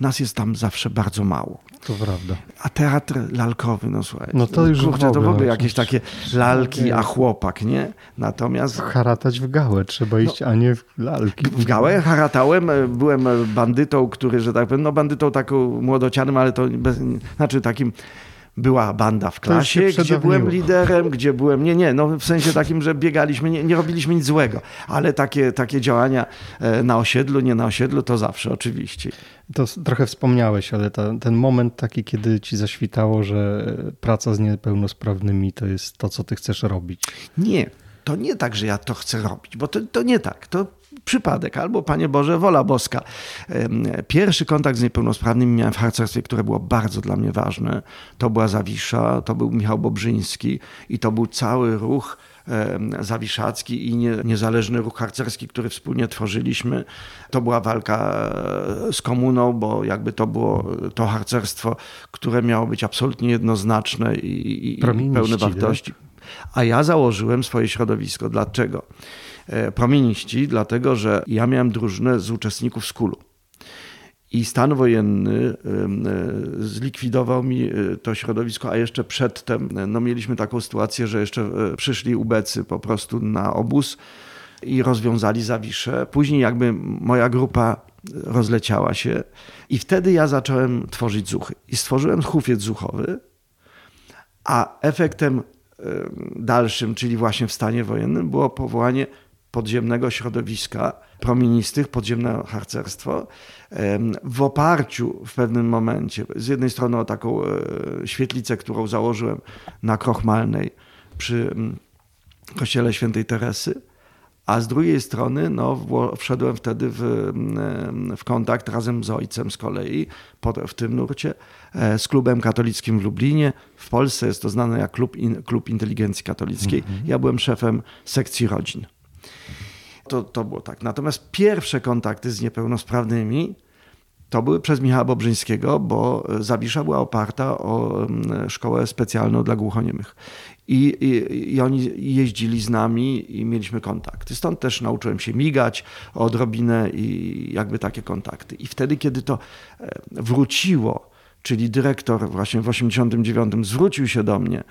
nas jest tam zawsze bardzo mało. To prawda. A teatr lalkowy, no słuchaj. No to już kurczę, w ogóle, to w ogóle jakieś takie lalki, a chłopak, nie? Natomiast... Haratać w gałę trzeba iść, no, a nie w lalki. W gałę haratałem, byłem bandytą, który, że tak powiem, no bandytą taką młodocianym, ale to bez, znaczy takim była banda w klasie, gdzie byłem liderem, gdzie byłem, nie, nie, no w sensie takim, że biegaliśmy, nie, nie robiliśmy nic złego, ale takie, takie działania e, na osiedlu, nie na osiedlu, to zawsze oczywiście. To trochę wspomniałeś, ale ta, ten moment taki, kiedy ci zaświtało, że praca z niepełnosprawnymi to jest to, co ty chcesz robić. Nie, to nie tak, że ja to chcę robić, bo to, to nie tak. To przypadek, albo Panie Boże, wola boska. Pierwszy kontakt z niepełnosprawnymi miałem w harcerstwie, które było bardzo dla mnie ważne. To była Zawisza, to był Michał Bobrzyński i to był cały ruch zawiszacki i niezależny ruch harcerski, który wspólnie tworzyliśmy. To była walka e, z komuną, bo jakby to było to harcerstwo, które miało być absolutnie jednoznaczne i, i pełne wartości. Tak? A ja założyłem swoje środowisko. Dlaczego? E, promieniści, dlatego że ja miałem drużynę z uczestników skulu. I stan wojenny zlikwidował mi to środowisko, a jeszcze przedtem no, mieliśmy taką sytuację, że jeszcze przyszli ubecy po prostu na obóz i rozwiązali zawiszę. Później jakby moja grupa rozleciała się i wtedy ja zacząłem tworzyć zuchy. I stworzyłem hufiec zuchowy, a efektem dalszym, czyli właśnie w stanie wojennym, było powołanie podziemnego środowiska promienistych, podziemne harcerstwo, w oparciu w pewnym momencie, z jednej strony o taką e, świetlicę, którą założyłem na Krochmalnej przy kościele świętej Teresy, a z drugiej strony no, wszedłem wtedy w, w kontakt razem z ojcem z kolei w tym nurcie e, z klubem katolickim w Lublinie. W Polsce jest to znane jak Klub, klub Inteligencji Katolickiej. Mhm. Ja byłem szefem sekcji rodzin. To, to było tak. Natomiast pierwsze kontakty z niepełnosprawnymi to były przez Michała Bobrzyńskiego, bo Zawisza była oparta o szkołę specjalną dla głuchoniemych. I, i, I, oni jeździli z nami i mieliśmy kontakty. Stąd też nauczyłem się migać odrobinę i jakby takie kontakty. I wtedy, kiedy to e, wróciło, czyli dyrektor właśnie w 89 zwrócił się do mnie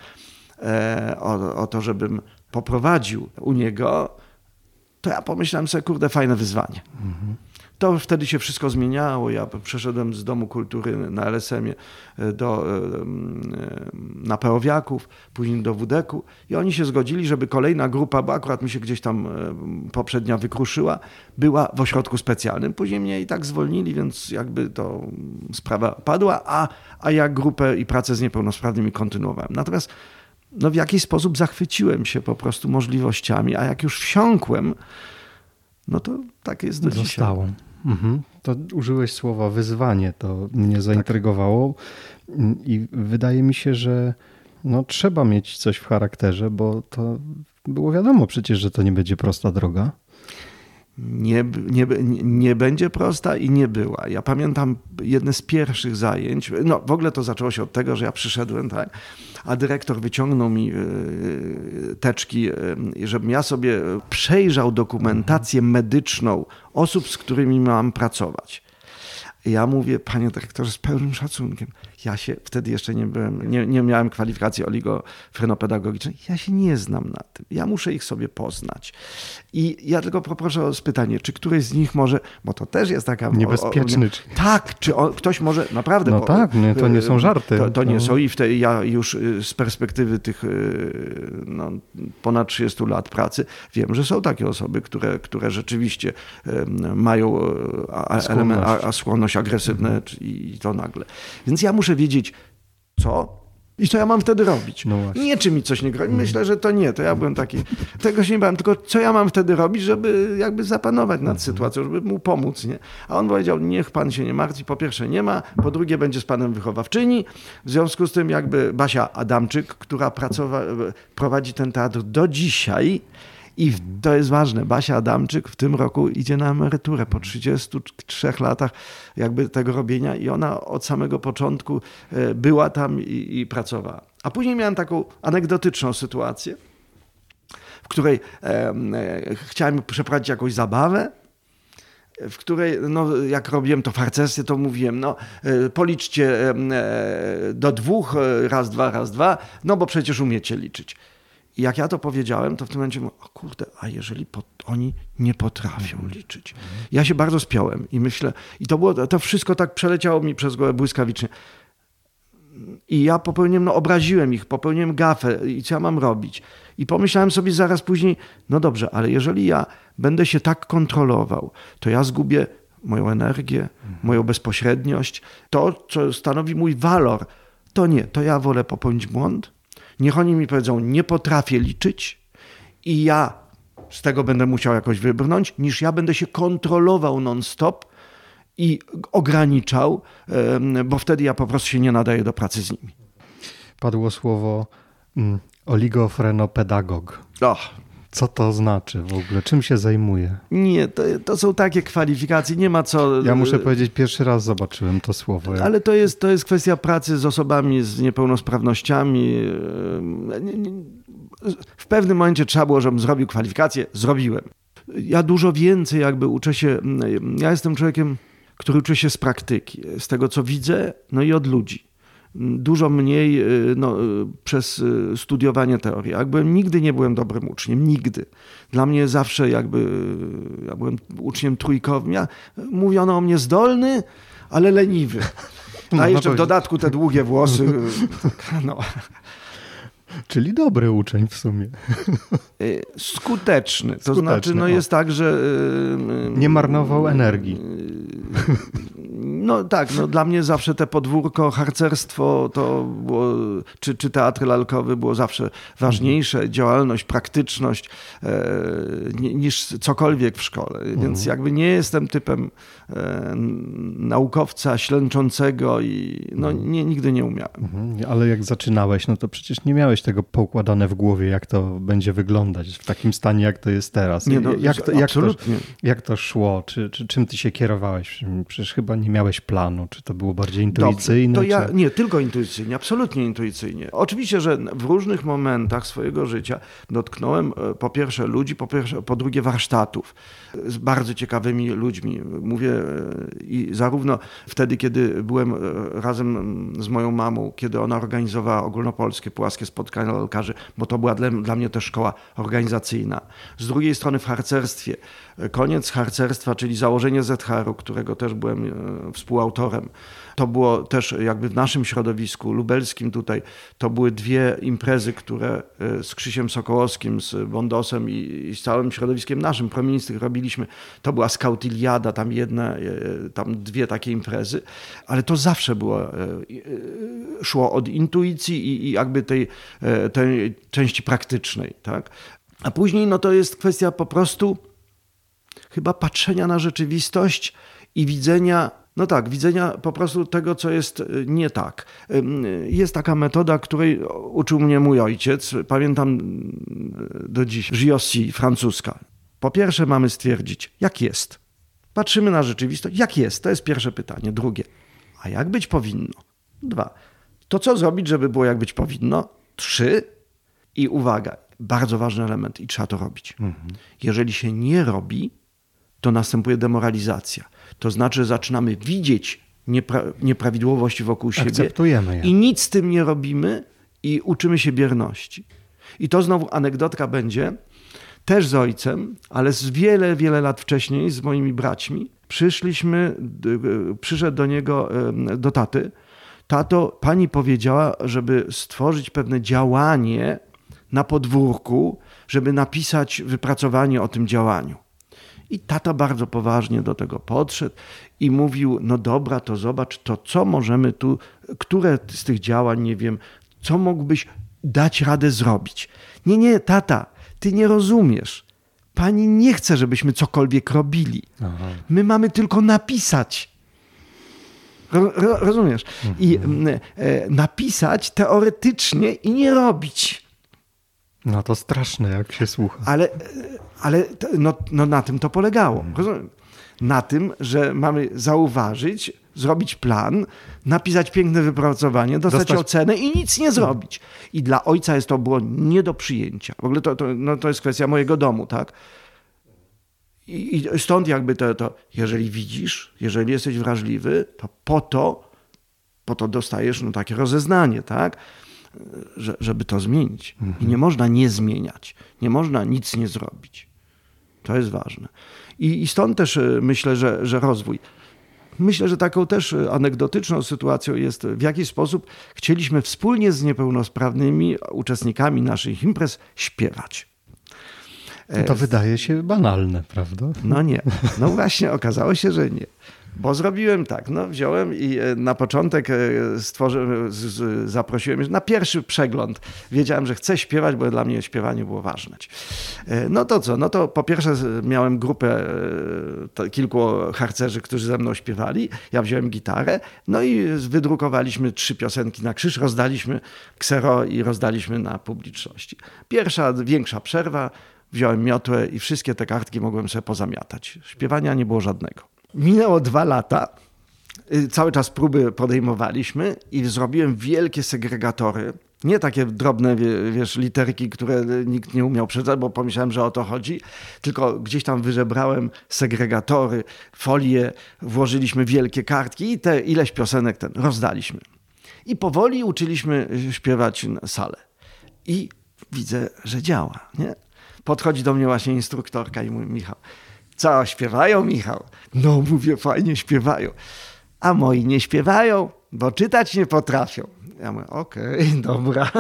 e, o, o to, żebym poprowadził u niego, to ja pomyślałem sobie, kurde, fajne wyzwanie. To wtedy się wszystko zmieniało. Ja przeszedłem z Domu Kultury na LSM-ie e, do, e, e, na Peowiaków, później do WDK-u i oni się zgodzili, żeby kolejna grupa, bo akurat mi się gdzieś tam poprzednia wykruszyła, była w ośrodku specjalnym. Później mnie i tak zwolnili, więc jakby to sprawa padła, a, a ja grupę i pracę z niepełnosprawnymi kontynuowałem. Natomiast no w jakiś sposób zachwyciłem się po prostu możliwościami, a jak już wsiąkłem, no to tak jest do Zostało. dzisiaj. Mhm. To użyłeś słowa wyzwanie, to mnie zaintrygowało tak. i wydaje mi się, że no, trzeba mieć coś w charakterze, bo to było wiadomo przecież, że to nie będzie prosta droga nie, nie, nie będzie prosta i nie była. Ja pamiętam jedne z pierwszych zajęć, no w ogóle to zaczęło się od tego, że ja przyszedłem, tak, a dyrektor wyciągnął mi e, teczki, e, żebym ja sobie przejrzał dokumentację medyczną osób, z którymi mam pracować. Ja mówię, panie dyrektorze, z pełnym szacunkiem. Ja się wtedy jeszcze nie byłem, nie, nie miałem kwalifikacji oligofrenopedagogicznej. Ja się nie znam na tym. Ja muszę ich sobie poznać. I ja tylko poproszę o pytanie, czy któryś z nich może, bo to też jest taka... Niebezpieczny. O, o, tak, czy on, ktoś może naprawdę... No bo, tak, nie, to nie są żarty. To, to nie no. są i wtedy ja już y, z perspektywy tych y, no, ponad 30 lat pracy wiem, że są takie osoby, które, które rzeczywiście mają a, element, a, a skłonność agresywne mhm. i to nagle. Więc ja muszę wiedzieć, co i co ja mam wtedy robić? No nie, czy mi coś nie grozi. Myślę, że to nie. To ja byłem taki. Tego się nie bałem, tylko co ja mam wtedy robić, żeby jakby zapanować nad mhm. sytuacją, żeby mu pomóc. Nie? A on powiedział: Niech pan się nie martwi. Po pierwsze, nie ma. Po drugie, będzie z panem wychowawczyni. W związku z tym, jakby Basia Adamczyk, która pracowa, prowadzi ten teatr do dzisiaj, i to jest ważne, Basia Adamczyk w tym roku idzie na emeryturę po 33 latach jakby tego robienia i ona od samego początku e, była tam i, i pracowała. A później miałem taką anegdotyczną sytuację, w której e, e, chciałem przeprowadzić jakąś zabawę, w której, no, jak robiłem to farcesy, to mówiłem, no, e, policzcie e, do dwóch, raz, dwa, raz, dwa, no bo przecież umiecie liczyć. I jak ja to powiedziałem, to w tym momencie mówię, o kurde, a jeżeli oni nie potrafią mhm. liczyć. Ja się bardzo spiąłem i myślę, i to, było, to wszystko tak przeleciało mi przez głowę błyskawicznie. I ja popełniłem, no obraziłem ich, popełniłem gafę i co ja mam robić? I pomyślałem sobie zaraz później, no dobrze, ale jeżeli ja będę się tak kontrolował, to ja zgubię moją energię, mhm. moją bezpośredniość, to, co stanowi mój walor, to nie, to ja wolę popełnić błąd, Niech oni mi powiedzą, nie potrafię liczyć i ja z tego będę musiał jakoś wybrnąć, niż ja będę się kontrolował non-stop i ograniczał, bo wtedy ja po prostu się nie nadaję do pracy z nimi. Padło słowo mm, oligofrenopedagog. Oh, co to znaczy w ogóle? Czym się zajmuje? Nie, to, to, są takie kwalifikacje, nie ma co... Ja muszę powiedzieć, pierwszy raz zobaczyłem to słowo. Ale to jest, to jest kwestia pracy z osobami z niepełnosprawnościami. W pewnym momencie trzeba było, żebym zrobił kwalifikację. Zrobiłem. Ja dużo więcej jakby uczę się... Ja jestem człowiekiem który uczy się z praktyki, z tego co widzę, no i od ludzi. Dużo mniej y, no, y, przez y, studiowanie teorii. Jakby nigdy nie byłem dobrym uczniem, nigdy. Dla mnie zawsze jakby, ja byłem uczniem trójkowym. Ja, mówiono o mnie zdolny, ale leniwy. A jeszcze w dodatku te długie włosy. No. Czyli dobry uczeń w sumie. Skuteczny. To Skuteczny, znaczy, no o. jest tak, że. Nie marnował energii. No tak, no dla mnie zawsze te podwórko, harcerstwo to było, czy, czy teatr lalkowy było zawsze ważniejsze, mhm. działalność, praktyczność e, niż cokolwiek w szkole. Mhm. Więc jakby nie jestem typem e, naukowca ślęczącego i no mhm. nie, nigdy nie umiałem. Mhm. Ale jak zaczynałeś, no to przecież nie miałeś tego poukładane w głowie, jak to będzie wyglądać w takim stanie, jak to jest teraz. Nie, no, jak, to, jak, to, jak to szło? Czy, czy czym ty się kierowałeś? Przecież chyba nie miałeś planu. Czy to było bardziej intuicyjne? Dobrze, ja, czy... Nie, tylko intuicyjnie, absolutnie intuicyjnie. Oczywiście, że w różnych momentach swojego życia dotknąłem e, po pierwsze ludzi, po, pierwsze, po drugie warsztatów z bardzo ciekawymi ludźmi. Mówię e, i zarówno wtedy, kiedy byłem e, razem z moją mamą, kiedy ona organizowała ogólnopolskie płaskie spotkania lekarzy, bo to była dla, dla mnie też szkoła organizacyjna. Z drugiej strony w harcerstwie koniec harcerstwa, czyli założenie ZHR-u, którego też byłem e, współautorem. To było też jakby w naszym środowisku lubelskim tutaj, to były dwie imprezy, które e, z Krzysiem Sokołowskim, z Bondosem i, i z całym środowiskiem naszym, proministych robiliśmy. To była Skautiliada, tam jedna, e, tam dwie takie imprezy, ale to zawsze było, szło od intuicji i, i jakby tej, tej części praktycznej, tak? A później no to jest kwestia po prostu chyba patrzenia na rzeczywistość i widzenia no tak, widzenia po prostu tego, co jest y, nie tak. Jest taka metoda, której uczył mnie mój ojciec, pamiętam y, do dziś, Giossi, francuska. Po pierwsze mamy stwierdzić, jak jest. Patrzymy na rzeczywistość, jak jest, to jest pierwsze pytanie. Drugie, a jak być powinno? Dwa, to co zrobić, żeby było jak być powinno? Trzy, i uwaga, bardzo ważny element i trzeba to robić. Mhm. Jeżeli się nie robi, to następuje demoralizacja. To znaczy, zaczynamy widzieć niepra nieprawidłowości wokół siebie Akceptujemy je. i nic z tym nie robimy i uczymy się bierności. I to znowu anegdotka będzie też z ojcem, ale z wiele, wiele lat wcześniej z moimi braćmi. Przyszliśmy, przyszedł do niego, do taty. Tato, pani powiedziała, żeby stworzyć pewne działanie na podwórku, żeby napisać wypracowanie o tym działaniu. I tata bardzo poważnie do tego podszedł i mówił: No dobra, to zobacz, to co możemy tu, które z tych działań, nie wiem, co mógłbyś dać radę zrobić. Nie, nie, tata, ty nie rozumiesz. Pani nie chce, żebyśmy cokolwiek robili. Aha. My mamy tylko napisać. Ro, ro, rozumiesz? I mhm. e, napisać teoretycznie i nie robić. No to straszne, jak się słucha. Ale, ale no, no na tym to polegało. Rozumiem? Na tym, że mamy zauważyć, zrobić plan, napisać piękne wypracowanie, dostać, dostać... ocenę i nic nie zrobić. I dla ojca jest to było nie do przyjęcia. W ogóle to, to, no to jest kwestia mojego domu, tak? I, I, stąd jakby to, to, jeżeli widzisz, jeżeli jesteś wrażliwy, to po to, po to dostajesz no, takie rozeznanie, tak? że, żeby to zmienić. Mhm. I nie można nie zmieniać, nie można nic nie zrobić. To jest ważne. I, i stąd też e, myślę, że, że rozwój. Myślę, że taką też e, anegdotyczną sytuacją jest, w jaki sposób chcieliśmy wspólnie z niepełnosprawnymi uczestnikami naszych imprez śpiewać. To wydaje się banalne, prawda? No nie. No właśnie, okazało się, że nie. Bo zrobiłem tak, no wziąłem i e, na początek e, stworzyłem, zaprosiłem na pierwszy przegląd. Wiedziałem, że chcę śpiewać, bo dla mnie śpiewanie było ważne. E, no to co, no to po pierwsze miałem grupę kilku harcerzy, którzy ze mną śpiewali. Ja wziąłem gitarę, no i wydrukowaliśmy trzy piosenki na krzyż, rozdaliśmy ksero i rozdaliśmy na publiczności. Pierwsza, większa przerwa, wziąłem miotłę i wszystkie te kartki mogłem sobie pozamiatać. Śpiewania nie było żadnego. Minęło dwa lata. Y, cały czas próby podejmowaliśmy i zrobiłem wielkie segregatory Nie takie drobne, wiesz, literki, które nikt nie umiał przeczytać, bo pomyślałem, że o to chodzi, tylko gdzieś tam wyżebrałem segregatory, folie, włożyliśmy wielkie kartki i te ileś piosenek ten rozdaliśmy. I powoli uczyliśmy śpiewać na salę. I widzę, że działa. Nie? Podchodzi do mnie właśnie instruktorka i mówi, Michał, co, śpiewają, Michał? No, mówię, fajnie śpiewają. A moi nie śpiewają, bo czytać nie potrafią. Ja mówię, okej, okay, dobra.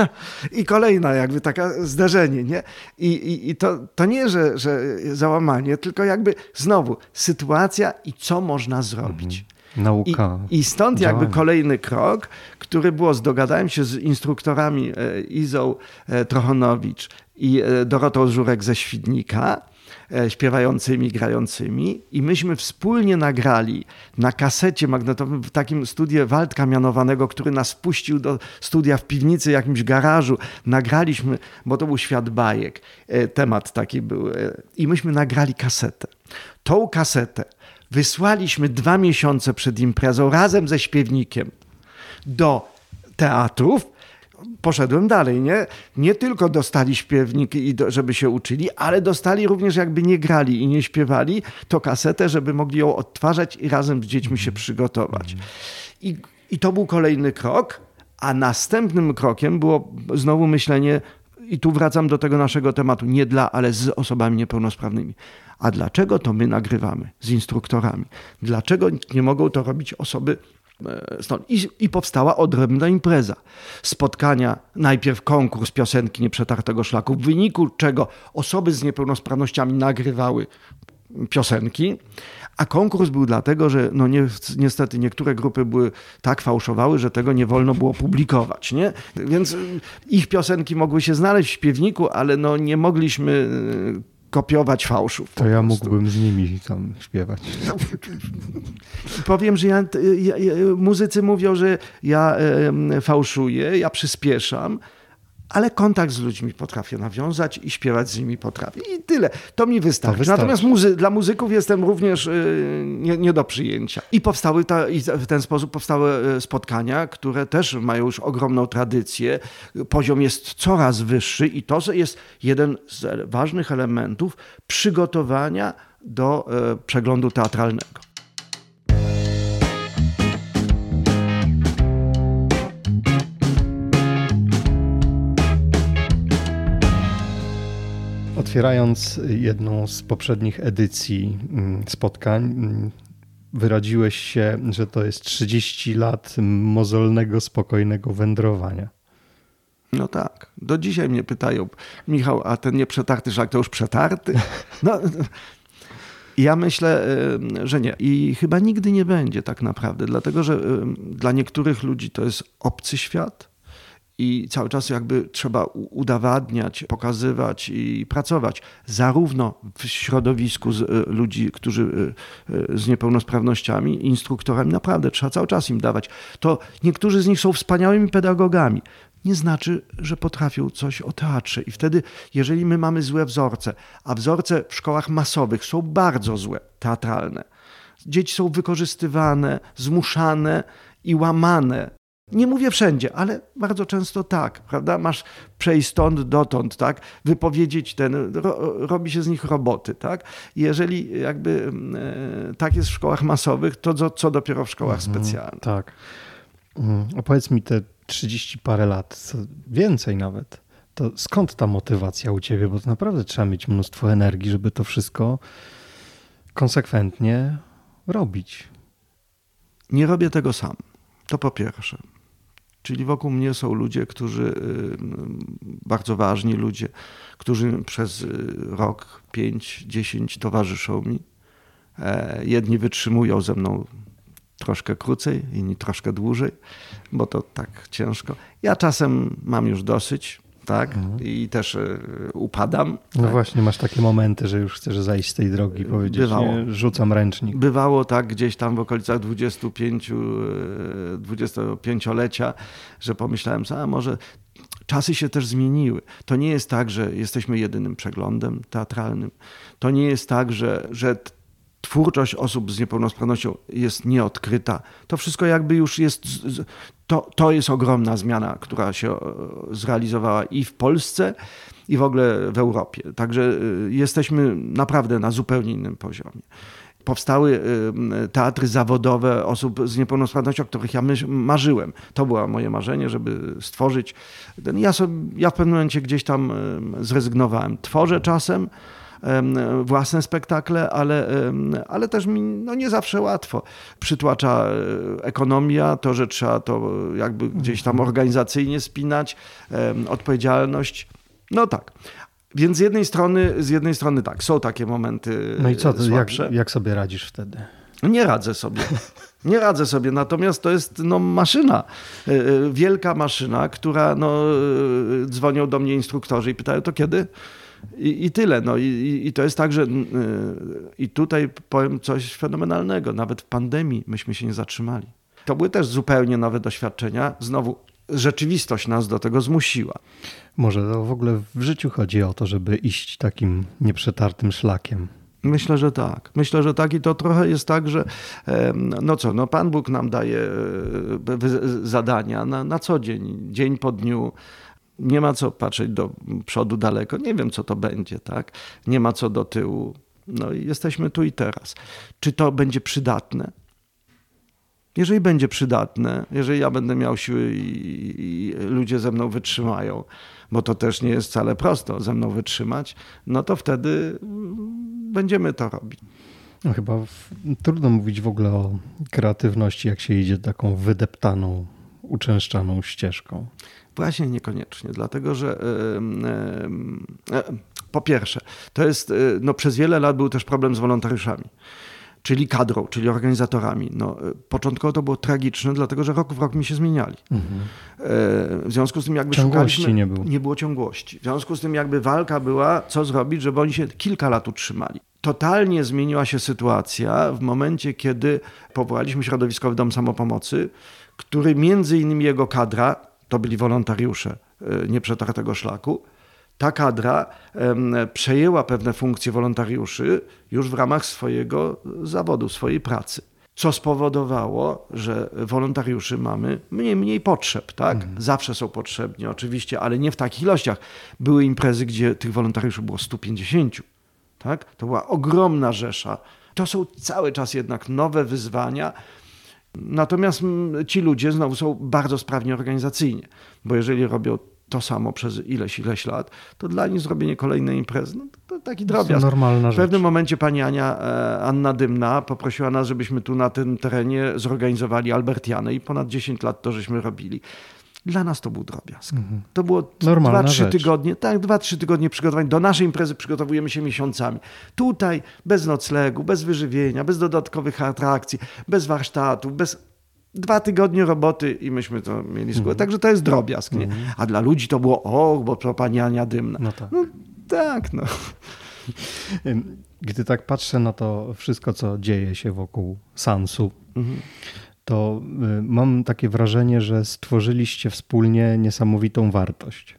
I kolejna jakby taka zdarzenie, nie? I, i, i to, to nie, że, że załamanie, tylko jakby znowu sytuacja i co można zrobić. Mhm. Nauka. I, I, stąd działania. jakby kolejny krok, który było, dogadałem się z instruktorami e, Izą e, Trochonowicz i e, Dorotą Żurek ze Świdnika, śpiewającymi, grającymi i myśmy wspólnie nagrali na kasecie magnetowym w takim studiu Waldka mianowanego, który nas wpuścił do studia w piwnicy, jakimś garażu. Nagraliśmy, bo to był świat bajek, temat taki był i myśmy nagrali kasetę. Tą kasetę wysłaliśmy dwa miesiące przed imprezą razem ze śpiewnikiem do teatrów. Poszedłem dalej, nie? Nie tylko dostali śpiewniki, żeby się uczyli, ale dostali również, jakby nie grali i nie śpiewali, to kasetę, żeby mogli ją odtwarzać i razem z dziećmi się przygotować. I, i to był kolejny krok, a następnym krokiem było znowu myślenie, i tu wracam do tego naszego tematu, nie dla, ale z osobami niepełnosprawnymi. A dlaczego to my nagrywamy z instruktorami? Dlaczego nie mogą to robić osoby stąd? I, I, powstała odrębna impreza. Spotkania, najpierw konkurs piosenki Nieprzetartego Szlaku, w wyniku czego osoby z niepełnosprawnościami nagrywały piosenki, a konkurs był dlatego, że no nie, niestety niektóre grupy były tak fałszowały, że tego nie wolno było publikować. Nie? Więc ich piosenki mogły się znaleźć w śpiewniku, ale no nie mogliśmy kopiować fałszów. To ja mógłbym z nimi tam śpiewać. Powiem, że ja, ja, muzycy mówią, że ja fałszuję, ja przyspieszam, ale kontakt z ludźmi potrafię nawiązać i śpiewać z nimi potrafię. I tyle. To mi wystarczy. To wystarczy. Natomiast muzy dla muzyków jestem również y, nie, nie, do przyjęcia. I powstały ta, i w ten sposób powstały y, spotkania, które też mają już ogromną tradycję. Poziom jest coraz wyższy i to jest jeden z ważnych elementów przygotowania do y, przeglądu teatralnego. Otwierając jedną z poprzednich edycji mm, spotkań, mm, wyraziłeś się, że to jest 30 lat mozolnego, spokojnego wędrowania. No tak. Do dzisiaj mnie pytają, Michał, a ten nieprzetarty szlak to już przetarty? No, ja myślę, że nie. I chyba nigdy nie będzie tak naprawdę, dlatego że dla niektórych ludzi to jest obcy świat i cały czas jakby trzeba udowadniać, pokazywać i pracować zarówno w środowisku e, ludzi, którzy e, e, z niepełnosprawnościami, instruktorami, naprawdę trzeba cały czas im dawać. To niektórzy z nich są wspaniałymi pedagogami. Nie znaczy, że potrafią coś o teatrze. I wtedy, jeżeli my mamy złe wzorce, a wzorce w szkołach masowych są bardzo złe, teatralne, dzieci są wykorzystywane, zmuszane i łamane nie mówię wszędzie, ale bardzo często tak, prawda? Masz przejść stąd dotąd, tak? Wypowiedzieć ten, ro, robi się z nich roboty, tak? Jeżeli jakby e, tak jest w szkołach masowych, to co, co dopiero w szkołach mhm, specjalnych. Tak. Mhm. Opowiedz mi te 30 parę lat, więcej nawet. To skąd ta motywacja u ciebie? Bo to naprawdę trzeba mieć mnóstwo energii, żeby to wszystko konsekwentnie robić. Nie robię tego sam. To po pierwsze. Czyli wokół mnie są ludzie, którzy, y, bardzo ważni ludzie, którzy przez y, rok, pięć, dziesięć towarzyszą mi. E, jedni wytrzymują ze mną troszkę krócej, inni troszkę dłużej, bo to tak ciężko. Ja czasem mam już dosyć, tak? Mhm. I też y, upadam. No tak? właśnie, masz takie momenty, że już chcesz zajść z tej drogi i powiedzieć, Bywało. Nie, rzucam ręcznik. Bywało tak gdzieś tam w okolicach 25, 25-lecia, y, że pomyślałem, a może czasy się też zmieniły. To nie jest tak, że jesteśmy jedynym przeglądem teatralnym. To nie jest tak, że, że twórczość osób z niepełnosprawnością jest nieodkryta. To wszystko jakby już jest, to, to jest ogromna zmiana, która się e, zrealizowała i w Polsce, i w ogóle w Europie. Także e, jesteśmy naprawdę na zupełnie innym poziomie powstały e, teatry zawodowe osób z niepełnosprawnością, o których ja marzyłem. To było moje marzenie, żeby stworzyć. Ja, sobie, ja w pewnym momencie gdzieś tam zrezygnowałem. Tworzę czasem, własne spektakle, ale, ale też mi no nie zawsze łatwo. Przytłacza e, ekonomia, to, że trzeba to jakby gdzieś tam mhm. organizacyjnie spinać, odpowiedzialność. No tak. Więc z jednej strony, z jednej strony tak, są takie momenty. No i co, jak, jak sobie radzisz wtedy? Nie radzę sobie. Nie radzę sobie, natomiast to jest no, maszyna, e, e, wielka maszyna, która no, dzwonią do mnie instruktorzy i pytają, to kiedy? I, I, tyle. No. I, I, to jest tak, że yy, i tutaj powiem coś fenomenalnego. Nawet w pandemii myśmy się nie zatrzymali. To były też zupełnie nowe doświadczenia. Znowu rzeczywistość nas do tego zmusiła. Może to w ogóle w życiu chodzi o to, żeby iść takim nieprzetartym szlakiem. Myślę, że tak. Myślę, że tak i to trochę jest tak, że no co, no Pan Bóg nam daje e, zadania na, na co dzień, dzień po dniu nie ma co patrzeć do przodu daleko. Nie wiem, co to będzie, tak? Nie ma co do tyłu. No i jesteśmy tu i teraz. Czy to będzie przydatne? Jeżeli będzie przydatne, jeżeli ja będę miał siły i, i, ludzie ze mną wytrzymają, bo to też nie jest wcale prosto ze mną wytrzymać, no to wtedy będziemy to robić. No chyba w, trudno mówić w ogóle o kreatywności, jak się idzie taką wydeptaną, uczęszczaną ścieżką. Właśnie niekoniecznie, dlatego że e, po pierwsze, to jest, e, no przez wiele lat był też problem z wolontariuszami czyli kadrą, czyli organizatorami. No, e, początkowo to było tragiczne, dlatego że rok w rok mi się zmieniali. Mhm. W związku z tym jakby ciągłości szukaliśmy, nie było. Nie było ciągłości. W związku z tym jakby walka była, co zrobić, żeby oni się kilka lat utrzymali. Totalnie zmieniła się sytuacja w momencie, kiedy powołaliśmy Środowiskowy Dom Samopomocy, który między innymi jego kadra, to byli wolontariusze e, nieprzetartego szlaku. Ta kadra przejęła pewne funkcje wolontariuszy już w ramach swojego zawodu, swojej pracy. Co spowodowało, że wolontariuszy mamy mniej, mniej potrzeb, tak? Mhm. Zawsze są potrzebni, oczywiście, ale nie w takich ilościach. Były imprezy, gdzie tych wolontariuszy było 150, tak? To była ogromna rzesza. To są cały czas jednak nowe wyzwania, Natomiast mm, ci ludzie znowu są bardzo sprawni organizacyjnie, bo jeżeli robią to samo przez ileś, ileś lat, to dla nich zrobienie kolejnej imprezy, no, to taki drobiazg. Normalna w pewnym momencie pani Ania, e, Anna Dymna poprosiła nas, żebyśmy tu na tym terenie zorganizowali Albertianę i ponad 10 lat to żeśmy robili. Dla nas to był drobiazg. Mhm. To było 2-3 tygodnie, tak, 2-3 tygodnie przygotowań. Do naszej imprezy przygotowujemy się miesiącami. Tutaj bez noclegu, bez wyżywienia, bez dodatkowych atrakcji, bez warsztatów, bez dwa tygodnie roboty i myśmy to mieli z Mhm. Także to jest drobiazg. Nie? Mhm. A dla ludzi to było, o, bo to pani Ania Dymna. No tak. No, tak, no. Gdy tak patrzę na to wszystko, co dzieje się wokół Sansu, mhm to y, mam takie wrażenie, że stworzyliście wspólnie niesamowitą wartość.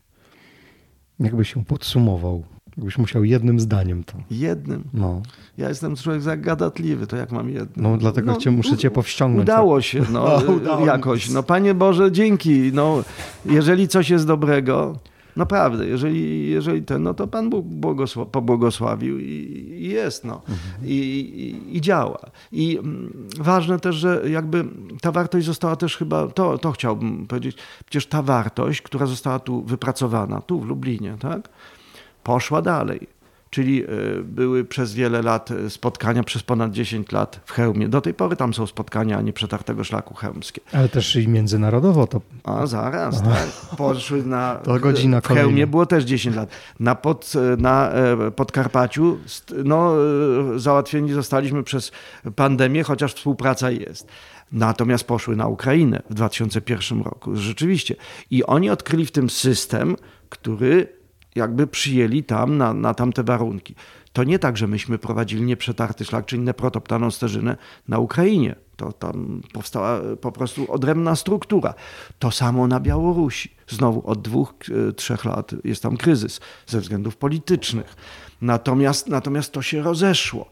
Jakby się podsumował. Jakbyś musiał jednym zdaniem to. Jednym? No. Ja jestem człowiek zagadatliwy, to jak mam jednym? No dlatego no, cię, muszę cię powściągnąć. Udało się, no, no udało jakoś. No Panie Boże, dzięki. No, jeżeli coś jest dobrego, Naprawdę, jeżeli, jeżeli ten, no to Pan Bóg błogosław, pobłogosławił i, i jest, no. Mhm. I, i, I, działa. I mm, ważne też, że jakby ta wartość została też chyba, to, to chciałbym powiedzieć, przecież ta wartość, która została tu wypracowana, tu w Lublinie, tak, poszła dalej czyli e, były przez wiele lat e, spotkania, przez ponad 10 lat w Chełmie. Do tej pory tam są spotkania nieprzetartego szlaku chełmskie. Ale też i międzynarodowo to... A zaraz, tak. Poszły na... To godzina W Chełmie było też 10 lat. Na, pod, na e, Podkarpaciu no, załatwieni zostaliśmy przez pandemię, chociaż współpraca jest. Natomiast poszły na Ukrainę w 2001 roku. Rzeczywiście. I oni odkryli w tym system, który jakby przyjęli tam na, na tamte warunki. To nie tak, że myśmy prowadzili nieprzetarty szlak czy inne protoptaną sterzynę na Ukrainie. To tam powstała po prostu odrębna struktura. To samo na Białorusi. Znowu od dwóch, e, trzech lat jest tam kryzys ze względów politycznych. Natomiast, natomiast to się rozeszło.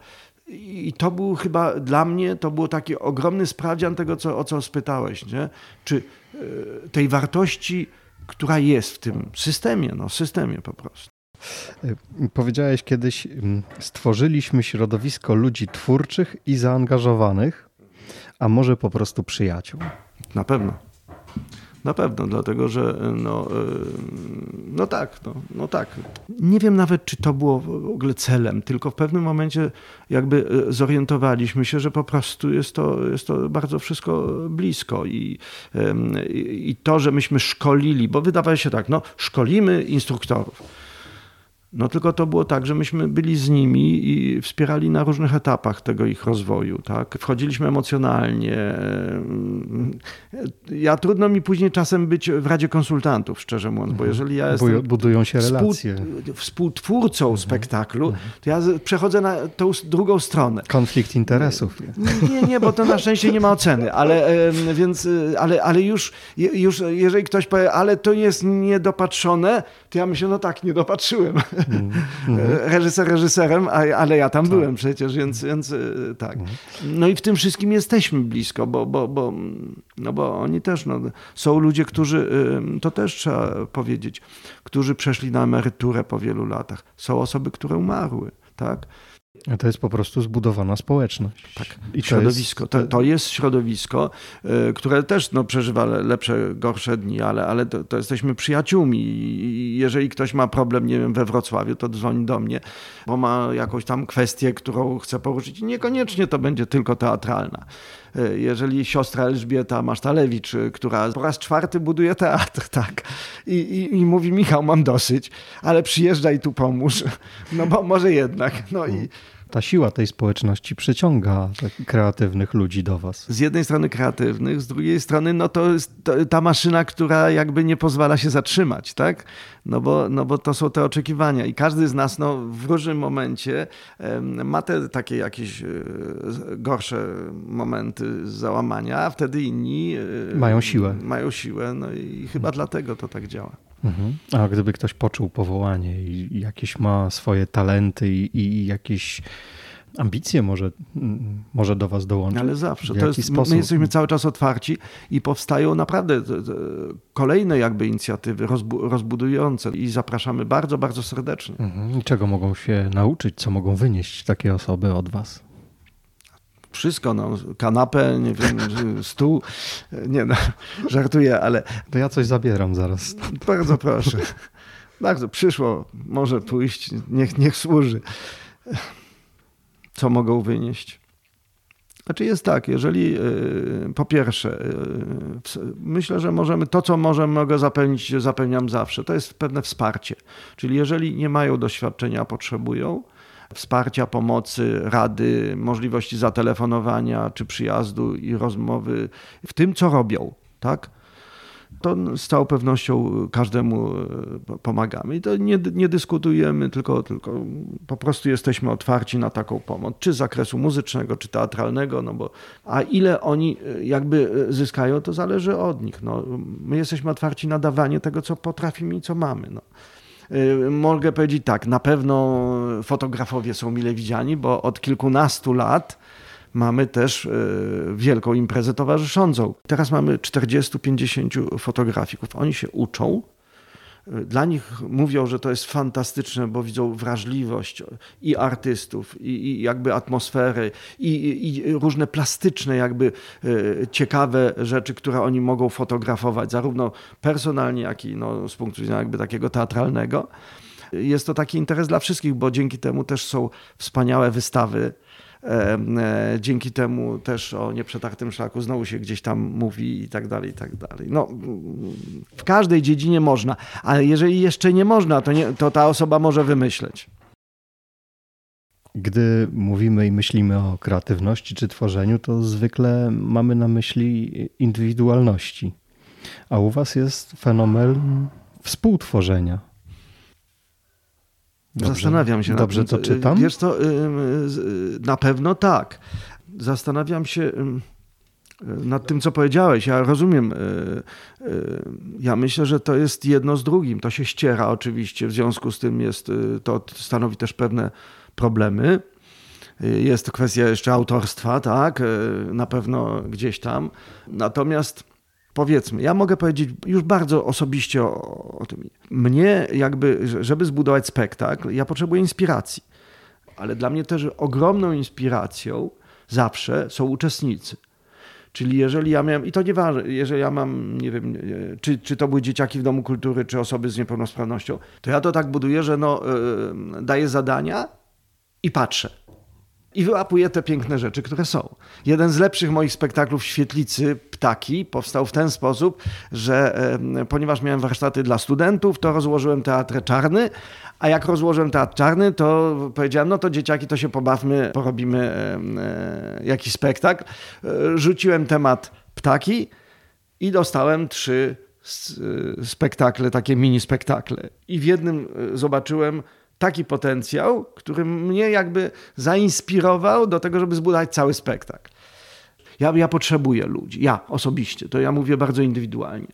I to był chyba dla mnie, to był taki ogromny sprawdzian tego, co, o co spytałeś, nie? czy y, tej wartości, która jest w tym systemie, no systemie po prostu. Powiedziałeś kiedyś, mm, stworzyliśmy środowisko ludzi twórczych i zaangażowanych, a może po prostu przyjaciół. Na pewno. Na pewno, dlatego że no, no tak, no, no tak. Nie wiem nawet, czy to było w ogóle celem, tylko w pewnym momencie jakby zorientowaliśmy się, że po prostu jest to, jest to bardzo wszystko blisko i, i to, że myśmy szkolili, bo wydawało się tak, no szkolimy instruktorów no tylko to było tak, że myśmy byli z nimi i wspierali na różnych etapach tego ich rozwoju. Tak? Wchodziliśmy emocjonalnie. Ja trudno mi później czasem być w Radzie Konsultantów, szczerze mówiąc, bo jeżeli ja jestem Budują się relacje. Współ, współtwórcą mhm. spektaklu, mhm. to ja przechodzę na tą drugą stronę. Konflikt interesów. Nie, nie, bo to na szczęście nie ma oceny, ale, więc, ale, ale już, już jeżeli ktoś powie, ale to jest niedopatrzone, to ja myślę, no tak, nie dopatrzyłem. Mm. Reżyser reżyserem, ale ja tam tak. byłem przecież, więc, więc e, tak. Mhm. No i w tym wszystkim jesteśmy blisko, bo, bo, bo, no bo oni też, no, są ludzie, którzy, to też trzeba powiedzieć, którzy przeszli na emeryturę po wielu latach. Są osoby, które umarły, tak? To jest po prostu zbudowana społeczność. Tak. I środowisko. To, jest... To, to, jest środowisko, y, które też no, przeżywa lepsze, gorsze dni, ale, ale to, to, jesteśmy przyjaciółmi. I jeżeli ktoś ma problem, nie wiem, we Wrocławiu, to dzwoni do mnie, bo ma jakąś tam kwestię, którą chce poruszyć. Niekoniecznie to będzie tylko teatralna. Y, jeżeli siostra Elżbieta Masztalewicz, y, która po raz czwarty buduje teatr, tak, i, i, i mówi, Michał, mam dosyć, ale przyjeżdżaj tu pomóż, no bo może jednak. No i ta siła tej społeczności przyciąga kreatywnych ludzi do was. Z jednej strony kreatywnych, z drugiej strony no to jest ta maszyna, która jakby nie pozwala się zatrzymać, tak? No bo, no bo to są te oczekiwania i każdy z nas no, w różnym momencie ma te takie jakieś e, gorsze momenty załamania, a wtedy inni e, mają siłę. Mają siłę, no i chyba dlatego to tak działa. Mhm. A gdyby ktoś poczuł powołanie i jakieś ma swoje talenty i, i jakieś ambicje może, może do was dołączyć. Ale zawsze. To jest, my jesteśmy cały czas otwarci i powstają naprawdę kolejne jakby inicjatywy rozbudujące i zapraszamy bardzo, bardzo serdecznie. Mhm. I czego mogą się nauczyć, co mogą wynieść takie osoby od was? Wszystko, no, kanapę, nie wiem, stół. Nie no, żartuję, ale... To ja coś zabieram zaraz. Bardzo proszę. Bardzo, przyszło, może pójść, niech, niech służy. Co mogą wynieść? Znaczy jest tak, jeżeli y, po pierwsze, y, myślę, że możemy to, co możemy, mogę zapewnić, zapewniam zawsze, to jest pewne wsparcie. Czyli jeżeli nie mają doświadczenia, potrzebują, wsparcia, pomocy, rady, możliwości zatelefonowania czy przyjazdu i rozmowy w tym, co robią, tak? to z całą pewnością każdemu e, pomagamy. I to nie, nie, dyskutujemy, tylko, tylko po prostu jesteśmy otwarci na taką pomoc, czy z zakresu muzycznego, czy teatralnego, no bo a ile oni e, jakby e, zyskają, to zależy od nich. No, my jesteśmy otwarci na dawanie tego, co potrafimy i co mamy. No. Y, mogę powiedzieć tak, na pewno fotografowie są mile widziani, bo od kilkunastu lat mamy też y, wielką imprezę towarzyszącą. Teraz mamy 40-50 fotografików. Oni się uczą, dla nich mówią, że to jest fantastyczne, bo widzą wrażliwość i artystów, i, i jakby atmosfery, i, i, różne plastyczne, jakby e, ciekawe rzeczy, które oni mogą fotografować, zarówno personalnie, jak i no, z punktu widzenia jakby takiego teatralnego. Jest to taki interes dla wszystkich, bo dzięki temu też są wspaniałe wystawy dzięki temu też o nieprzetartym szlaku znowu się gdzieś tam mówi i tak dalej, i tak dalej. No, w każdej dziedzinie można, ale jeżeli jeszcze nie można, to, nie, to ta osoba może wymyśleć. Gdy mówimy i myślimy o kreatywności czy tworzeniu, to zwykle mamy na myśli indywidualności. A u Was jest fenomen współtworzenia. Dobrze, Zastanawiam się. Dobrze to czytam? Wiesz to, na pewno tak. Zastanawiam się nad tym, co powiedziałeś. Ja rozumiem. Y, y, ja myślę, że to jest jedno z drugim. To się ściera oczywiście. W związku z tym jest, y, to stanowi też pewne problemy. Jest kwestia jeszcze autorstwa, tak, na pewno gdzieś tam. Natomiast powiedzmy, ja mogę powiedzieć już bardzo osobiście o, o tym. Mnie jakby, żeby zbudować spektakl, ja potrzebuję inspiracji. Ale dla mnie też ogromną inspiracją zawsze są uczestnicy. Czyli jeżeli ja miałem, i to nieważne, jeżeli ja mam, nie wiem, czy, czy to były dzieciaki w Domu Kultury, czy osoby z niepełnosprawnością, to ja to tak buduję, że no, yy, daję zadania i patrzę i wyłapuję te piękne rzeczy, które są. Jeden z lepszych moich spektaklów Świetlicy Ptaki powstał w ten sposób, że ponieważ miałem warsztaty dla studentów, to rozłożyłem teatr czarny, a jak rozłożyłem teatr czarny, to powiedziałem, no to dzieciaki, to się pobawmy, porobimy e, jakiś spektakl. E, rzuciłem temat ptaki i dostałem trzy e, spektakle, takie mini spektakle. I w jednym zobaczyłem taki potencjał, który mnie jakby zainspirował do tego, żeby zbudować cały spektakl. Ja, ja potrzebuję ludzi, ja osobiście, to ja mówię bardzo indywidualnie.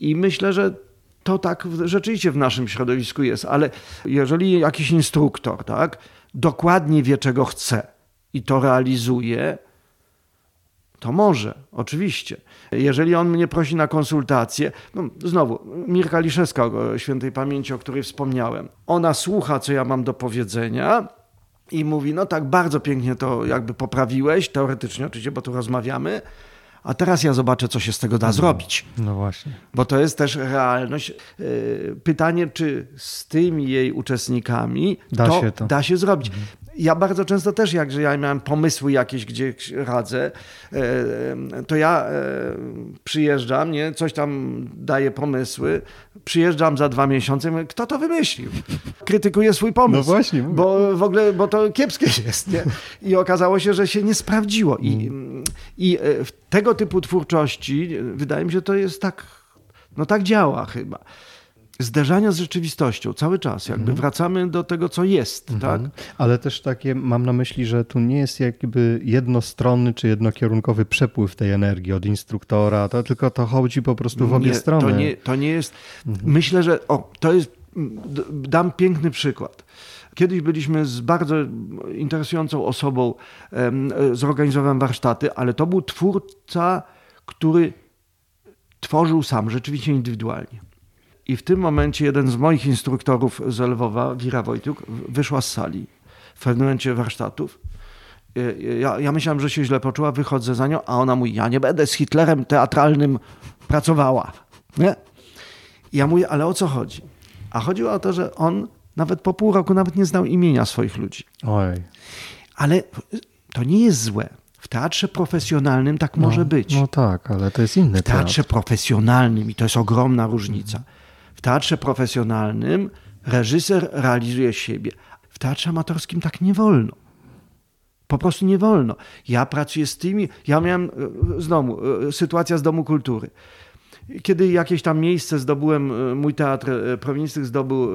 I myślę, że to tak rzeczywiście w naszym środowisku jest, ale jeżeli jakiś instruktor tak, dokładnie wie, czego chce i to realizuje, to może, oczywiście. Jeżeli on mnie prosi na konsultację, no znowu, Mirka Liszewska, świętej pamięci, o której wspomniałem, ona słucha, co ja mam do powiedzenia i mówi, no tak, bardzo pięknie to jakby poprawiłeś, teoretycznie oczywiście, bo tu rozmawiamy, a teraz ja zobaczę, co się z tego da zrobić. No właśnie. Bo to jest też realność. Yy, pytanie, czy z tymi jej uczestnikami da, to się, to. da się zrobić. Mhm ja bardzo często też, jak że ja miałem pomysły jakieś, gdzie radzę, e, to ja e, przyjeżdżam, nie, coś tam daję pomysły, przyjeżdżam za dwa miesiące mówię, kto to wymyślił? Krytykuję swój pomysł. No właśnie. Bo w ogóle, bo to kiepskie jest, nie? I okazało się, że się nie sprawdziło. I, mm. i e, w tego typu twórczości wydaje mi się, to jest tak, no tak działa chyba zderzania z rzeczywistością cały czas, jakby mhm. wracamy do tego, co jest, mhm. tak? Ale też takie mam na myśli, że tu nie jest jakby jednostronny czy jednokierunkowy przepływ tej energii od instruktora, to tylko to chodzi po prostu w obie nie, strony. To nie, to nie jest, mhm. myślę, że o, to jest, dam piękny przykład. Kiedyś byliśmy z bardzo interesującą osobą, zorganizowałem warsztaty, ale to był twórca, który tworzył sam, rzeczywiście indywidualnie. I w tym momencie jeden z moich instruktorów z Lwowa, Wira Wojtuk, wyszła z sali w pewnym momencie warsztatów. Ja, ja myślałem, że się źle poczuła, wychodzę za nią, a ona mówi, ja nie będę z Hitlerem teatralnym pracowała. Nie? I ja mówię, ale o co chodzi? A chodziło o to, że on nawet po pół roku nawet nie znał imienia swoich ludzi. Oj. Ale to nie jest złe. W teatrze profesjonalnym tak no, może być. No tak, ale to jest inny W teatrze teatr. profesjonalnym i to jest ogromna różnica. Teatrze profesjonalnym reżyser realizuje siebie. W teatrze amatorskim tak nie wolno. Po prostu nie wolno. Ja pracuję z tymi. Ja miałem e, znowu e, sytuacja z Domu Kultury. Kiedy jakieś tam miejsce zdobyłem, e, mój teatr prowincyjny zdobył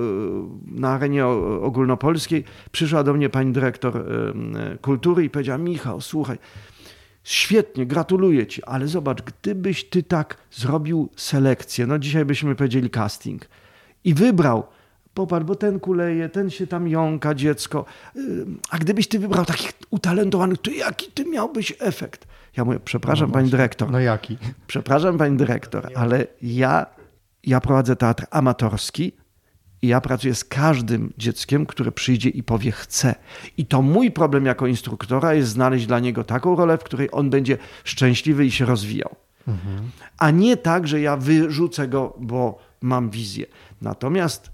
na arenie ogólnopolskiej, przyszła do mnie pani dyrektor kultury i powiedziała: Michał, słuchaj, Świetnie, gratuluję ci, ale zobacz, gdybyś ty tak zrobił selekcję, no dzisiaj byśmy powiedzieli casting, i wybrał, popatrz, bo ten kuleje, ten się tam jąka, dziecko, a gdybyś ty wybrał takich utalentowanych, to jaki ty miałbyś efekt? Ja mówię, przepraszam no pani dyrektor. No jaki? Przepraszam pani dyrektor, ale ja, ja prowadzę teatr amatorski, i ja pracuję z każdym dzieckiem, które przyjdzie i powie chcę. I to mój problem jako instruktora jest znaleźć dla niego taką rolę, w której on będzie szczęśliwy i się rozwijał. Mhm. A nie tak, że ja wyrzucę go, bo mam wizję. Natomiast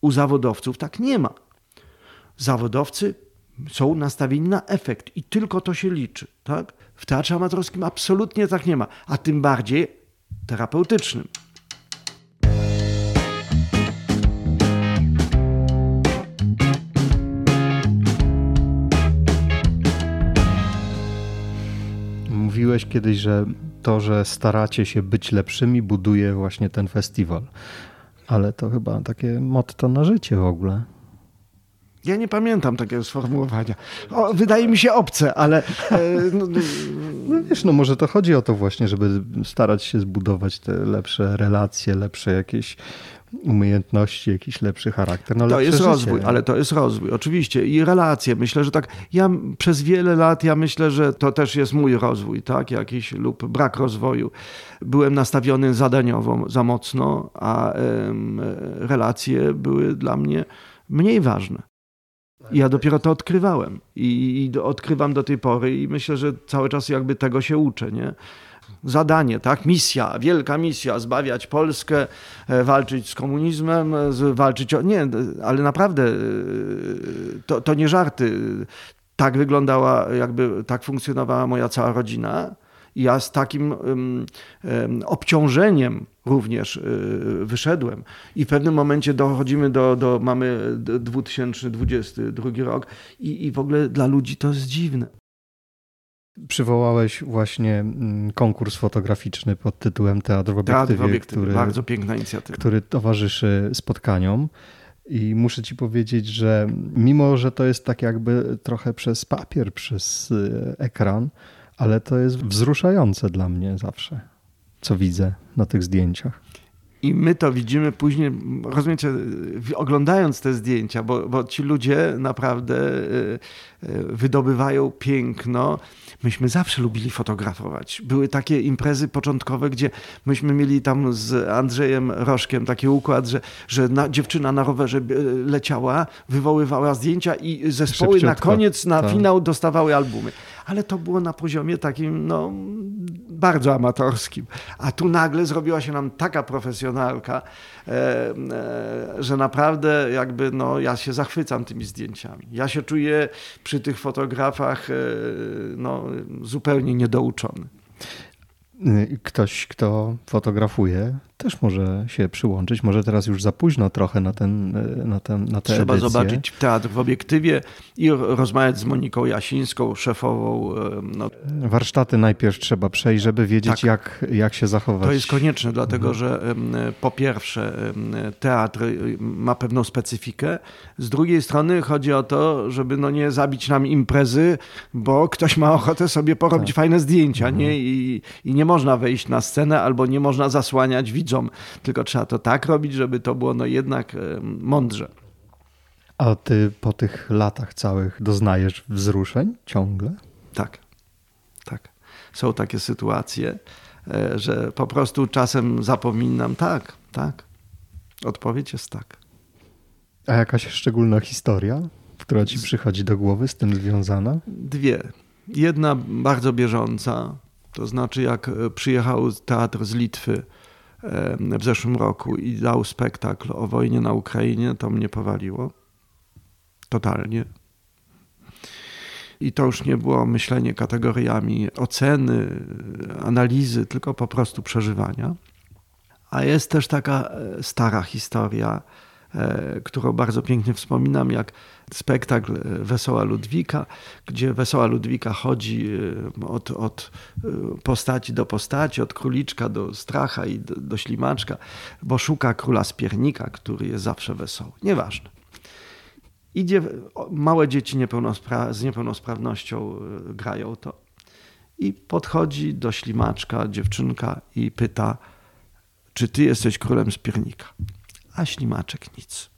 u zawodowców tak nie ma. Zawodowcy są nastawieni na efekt i tylko to się liczy. Tak? W teatrze amatorskim absolutnie tak nie ma, a tym bardziej terapeutycznym. Mówiłeś kiedyś, że to, że staracie się być lepszymi, buduje właśnie ten festiwal. Ale to chyba takie motto na życie w ogóle. Ja nie pamiętam takiego sformułowania. O, wydaje mi się obce, ale. E, no, no, no, wiesz, no może to chodzi o to właśnie, żeby starać się zbudować te lepsze relacje, lepsze jakieś umiejętności, jakiś lepszy charakter. No, to jest życie. rozwój, ale to jest rozwój, oczywiście. I relacje. Myślę, że tak. Ja przez wiele lat, ja myślę, że to też jest mój rozwój, tak? Jakiś lub brak rozwoju. Byłem nastawiony zadaniowo za mocno, a relacje były dla mnie mniej ważne. I ja dopiero to odkrywałem i, i odkrywam do tej pory i myślę, że cały czas jakby tego się uczę, nie? Zadanie, tak? Misja, wielka misja, zbawiać Polskę, e, walczyć z komunizmem, walczyć o... Nie, ale naprawdę e, to, to nie żarty. Tak wyglądała, jakby tak funkcjonowała moja cała rodzina. Ja z takim um, um, obciążeniem również wyszedłem. I w pewnym momencie dochodzimy do, do mamy 2022 rok i, i w ogóle dla ludzi to jest dziwne. Przywołałeś właśnie mm, konkurs fotograficzny pod tytułem Teatr w obiektywie, Teatr w obiektywie. Który, bardzo piękna inicjatywa. Który towarzyszy spotkaniom. I muszę ci powiedzieć, że mimo, że to jest tak jakby trochę przez papier, przez y, ekran, ale to jest wzruszające dla mnie zawsze, co widzę na tych zdjęciach. I my to widzimy później, rozumiecie, oglądając te zdjęcia, bo, bo ci ludzie naprawdę y, y, wydobywają piękno myśmy zawsze lubili fotografować. Były takie imprezy początkowe, gdzie myśmy mieli tam z Andrzejem Rożkiem taki układ, że, że na, dziewczyna na rowerze e, leciała, wywoływała zdjęcia i zespoły Szybciutko. na koniec, na tak. finał dostawały albumy. Ale to było na poziomie takim, no, bardzo amatorskim. A tu nagle zrobiła się nam taka profesjonalka, e, e, że naprawdę jakby, no, ja się zachwycam tymi zdjęciami. Ja się czuję przy tych fotografach, e, no, zupełnie niedouczony. Ktoś, kto fotografuje, też może się przyłączyć. Może teraz już za późno trochę na, ten, na, ten, na tę Trzeba edycję. zobaczyć teatr w obiektywie i rozmawiać z Moniką Jasińską, szefową. No. Warsztaty najpierw trzeba przejść, żeby wiedzieć, tak. jak, jak się zachować. To jest konieczne, dlatego mhm. że po pierwsze teatr y, ma pewną specyfikę, z drugiej strony chodzi o to, żeby no nie zabić nam imprezy, bo ktoś ma ochotę sobie porobić tak. fajne zdjęcia mhm. nie? I, i nie można wejść na scenę albo nie można zasłaniać widzów tylko trzeba to tak robić, żeby to było no jednak mądrze. A ty po tych latach całych doznajesz wzruszeń ciągle? Tak, tak. Są takie sytuacje, e, że po prostu czasem zapominam. Tak, tak. Odpowiedź jest tak. A jakaś szczególna historia, która ci przychodzi do głowy z tym związana? Dwie. Jedna bardzo bieżąca, to znaczy jak e, przyjechał teatr z Litwy w zeszłym roku i dał spektakl o wojnie na Ukrainie, to mnie powaliło. Totalnie. I to już nie było myślenie kategoriami oceny, analizy, tylko po prostu przeżywania. A jest też taka e, stara historia E, którą bardzo pięknie wspominam, jak spektakl Wesoła Ludwika, gdzie Wesoła Ludwika chodzi e, od, od e, postaci do postaci, od króliczka do stracha i do, do ślimaczka, bo szuka króla spiernika, który jest zawsze wesoły. Nieważne. Idzie, małe dzieci niepełnospra z niepełnosprawnością grają to. I podchodzi do ślimaczka dziewczynka i pyta, czy ty jesteś królem spiernika? a ślimaczek nic.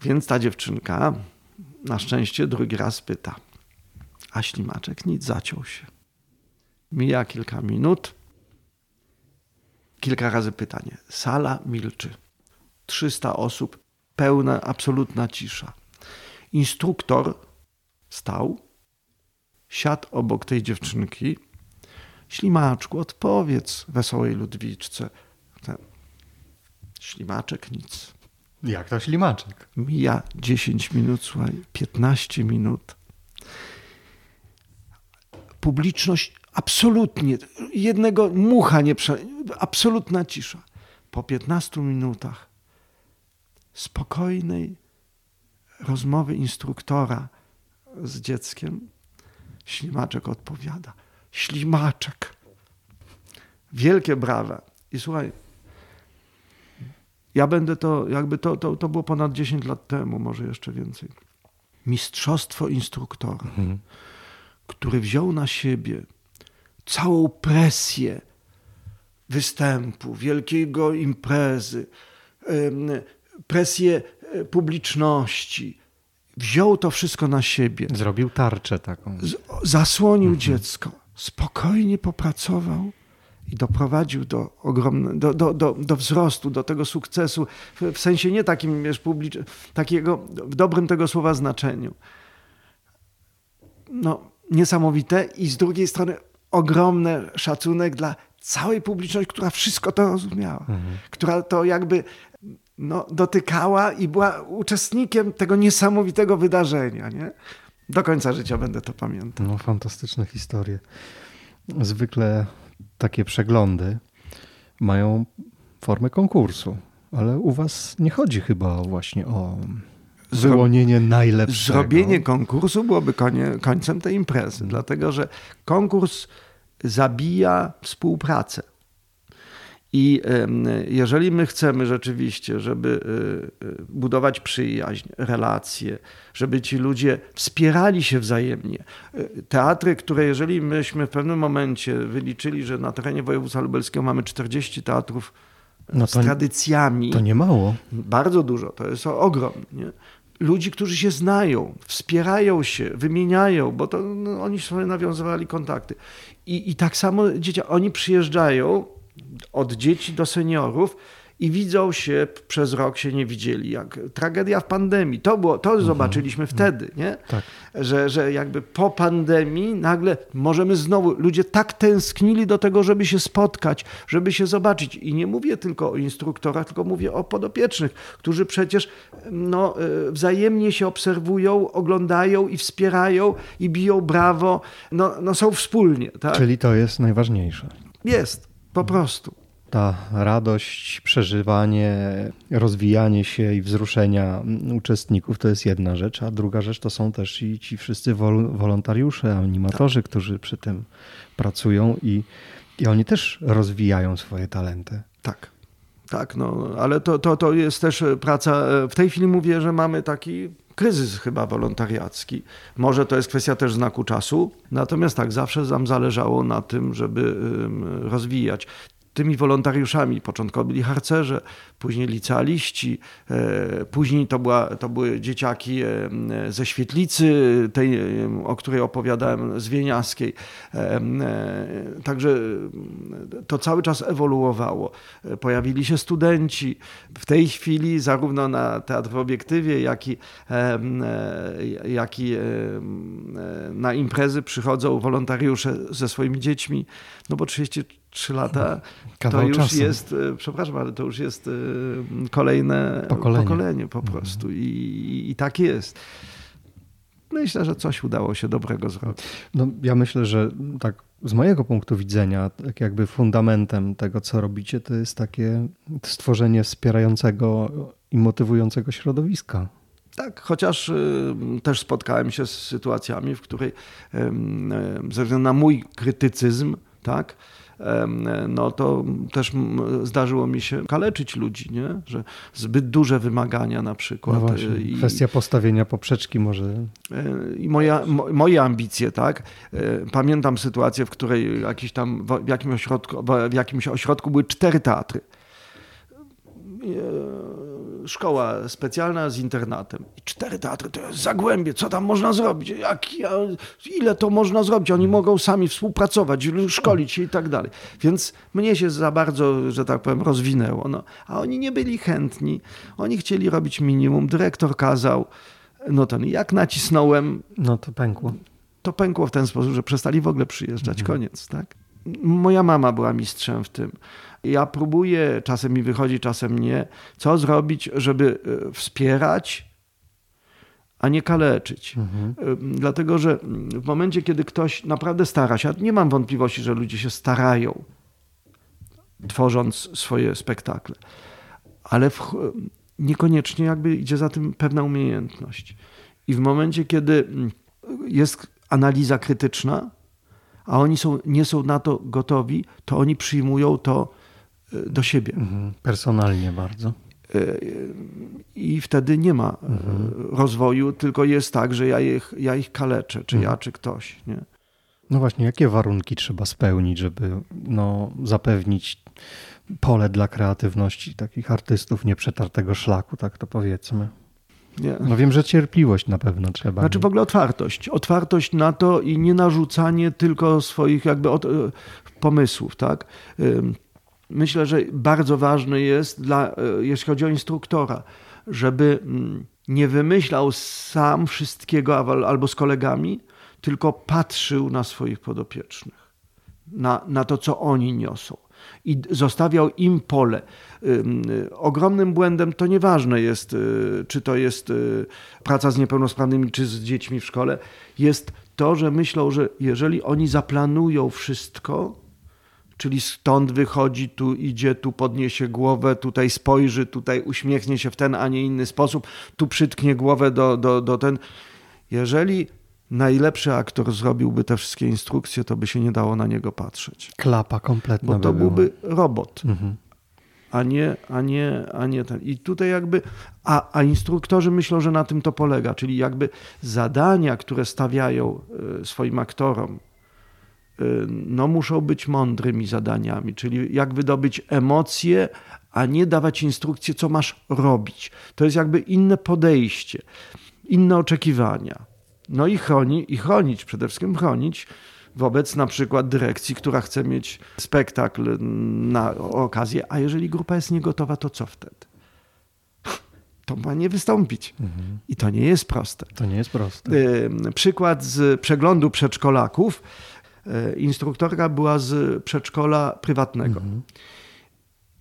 Więc ta dziewczynka na szczęście drugi raz pyta, a ślimaczek nic zaciął się. Mija kilka minut, kilka razy pytanie. Sala milczy. 300 osób, pełna, absolutna cisza. Instruktor stał, siadł obok tej dziewczynki. Ślimaczku, odpowiedz wesołej Ludwiczce. Ślimaczek nic. Jak to ślimaczek? Mija 10 minut, słuchaj, 15 minut. Publiczność absolutnie, jednego mucha nie prze... absolutna cisza. Po 15 minutach spokojnej rozmowy instruktora z dzieckiem, ślimaczek odpowiada. Ślimaczek. Wielkie brawa. I słuchaj, ja będę to, jakby to, to, to było ponad 10 lat temu, może jeszcze więcej. Mistrzostwo instruktora, mhm. który wziął na siebie całą presję występu, wielkiego imprezy, presję e, publiczności. Wziął to wszystko na siebie. Zrobił tarczę taką. Zasłonił mhm. dziecko, spokojnie popracował i doprowadził do, ogromne, do, do, do, do wzrostu, do tego sukcesu, w, w sensie nie takim, wiesz, publicznym, takiego w dobrym tego słowa znaczeniu. No, niesamowite i z drugiej strony ogromny szacunek dla całej publiczności, która wszystko to rozumiała, mhm. która to jakby no, dotykała i była uczestnikiem tego niesamowitego wydarzenia. Nie? Do końca życia będę to pamiętał. No, fantastyczne historie. Zwykle takie przeglądy mają formę konkursu, ale u was nie chodzi chyba właśnie o wyłonienie najlepszego. Zrobienie konkursu byłoby konie, końcem tej imprezy, dlatego że konkurs zabija współpracę. I jeżeli my chcemy rzeczywiście, żeby y, y, budować przyjaźń, relacje, żeby ci ludzie wspierali się wzajemnie, y, teatry, które jeżeli myśmy w pewnym momencie wyliczyli, że na terenie województwa lubelskiego mamy 40 teatrów no z tradycjami. To nie mało. Bardzo dużo, to jest ogrom. Nie? Ludzi, którzy się znają, wspierają się, wymieniają, bo to no, oni sobie nawiązywali kontakty. I, I tak samo dzieci, oni przyjeżdżają od dzieci do seniorów i widzą się, przez rok się nie widzieli. Jak tragedia w pandemii. To, było, to mhm. zobaczyliśmy mhm. wtedy, nie? Tak. Że, że jakby po pandemii nagle możemy znowu, ludzie tak tęsknili do tego, żeby się spotkać, żeby się zobaczyć. I nie mówię tylko o instruktorach, tylko mówię o podopiecznych, którzy przecież no, e, wzajemnie się obserwują, oglądają i wspierają i biją brawo. No, no są wspólnie. Tak? Czyli to jest najważniejsze. Jest, po prostu ta radość, przeżywanie, rozwijanie się i wzruszenia uczestników to jest jedna rzecz, a druga rzecz to są też i ci wszyscy wol wolontariusze, animatorzy, tak. którzy przy tym pracują i, i oni też rozwijają swoje talenty. Tak. Tak, no, ale to, to, to jest też praca. W tej chwili mówię, że mamy taki kryzys chyba wolontariacki. Może to jest kwestia też znaku czasu, natomiast tak, zawsze nam zależało na tym, żeby rozwijać tymi wolontariuszami. Początkowo byli harcerze, później licealiści, e, później to, była, to były dzieciaki e, ze świetlicy, tej, e, o której opowiadałem, z Wieniawskiej. Także to cały czas ewoluowało. Pojawili się studenci. W tej chwili zarówno na Teatr w Obiektywie, jak i, jak i na imprezy przychodzą wolontariusze ze swoimi dziećmi, no bo 33 lata Kawał to już czasu. jest, przepraszam, ale to już jest kolejne pokolenie, pokolenie po mhm. prostu. I, I tak jest. Myślę, że coś udało się dobrego zrobić. No, ja myślę, że tak z mojego punktu widzenia, tak jakby fundamentem tego, co robicie, to jest takie stworzenie wspierającego i motywującego środowiska. Tak, chociaż y, też spotkałem się z sytuacjami, w której ze względu na mój krytycyzm, tak, no to też zdarzyło mi się kaleczyć ludzi, nie? że zbyt duże wymagania na przykład. No właśnie, I, kwestia postawienia poprzeczki może. E, I moja, moje ambicje, tak. E, pamiętam sytuację, w której jakiś tam, w, jakimś ośrodku, w jakimś ośrodku były cztery teatry szkoła specjalna z internatem. I cztery teatry to jest zagłębie, co tam można zrobić? Jak, ile to można zrobić? Oni mogą sami współpracować, szkolić się i tak dalej. Więc mnie się za bardzo, że tak powiem, rozwinęło. No, a oni nie byli chętni. Oni chcieli robić minimum. Dyrektor kazał. No to jak nacisnąłem... No to pękło. To pękło w ten sposób, że przestali w ogóle przyjeżdżać. Mhm. Koniec, tak? Moja mama była mistrzem w tym. Ja próbuję, czasem mi wychodzi, czasem nie, co zrobić, żeby e, wspierać, a nie kaleczyć. Mhm. E, dlatego, że w momencie, kiedy ktoś naprawdę stara się, nie mam wątpliwości, że ludzie się starają, tworząc swoje spektakle, ale w, niekoniecznie jakby idzie za tym pewna umiejętność. I w momencie, kiedy jest analiza krytyczna, a oni są, nie są na to gotowi, to oni przyjmują to do siebie. Mhm. Personalnie bardzo. E, I wtedy nie ma e, mhm. rozwoju, tylko jest tak, że ja ich, ja ich kaleczę, czy mhm. ja, czy ktoś. Nie? No właśnie, jakie warunki trzeba spełnić, żeby no, zapewnić pole dla kreatywności takich artystów nieprzetartego szlaku, tak to powiedzmy? Nie. No wiem, że cierpliwość na pewno trzeba. Znaczy w ogóle otwartość. Otwartość na to i nie narzucanie tylko swoich jakby od, e, pomysłów, tak? Myślę, że bardzo ważne jest, dla, e, jeśli chodzi o instruktora, żeby mm, nie wymyślał sam wszystkiego albo z kolegami, tylko patrzył na swoich podopiecznych, na, na to, co oni niosą i zostawiał im pole. Ogromnym błędem to nieważne jest, y, czy to jest y, praca z niepełnosprawnymi, czy z dziećmi w szkole, jest to, że myślą, że jeżeli oni zaplanują wszystko, czyli stąd wychodzi, tu idzie, tu podniesie głowę, tutaj spojrzy, tutaj uśmiechnie się w ten, a nie inny sposób, tu przytknie głowę do, do, do ten. Jeżeli najlepszy aktor zrobiłby te wszystkie instrukcje, to by się nie dało na niego patrzeć. Klapa kompletna. Bo to by byłby robot. Mhm. A nie, a, nie, a nie ten. I tutaj jakby, a, a instruktorzy myślą, że na tym to polega, czyli jakby zadania, które stawiają e, swoim aktorom, no muszą być mądrymi zadaniami, czyli jak wydobyć emocje, a nie dawać instrukcje, co masz robić. To jest jakby inne podejście, inne oczekiwania. No i, chroni, i chronić, przede wszystkim chronić wobec na przykład dyrekcji, która chce mieć spektakl na okazję, a jeżeli grupa jest niegotowa, to co wtedy? To ma nie wystąpić. Mhm. I to nie jest proste. To nie jest proste. Przykład z przeglądu przedszkolaków. E, instruktorka była z przedszkola prywatnego. Mhm.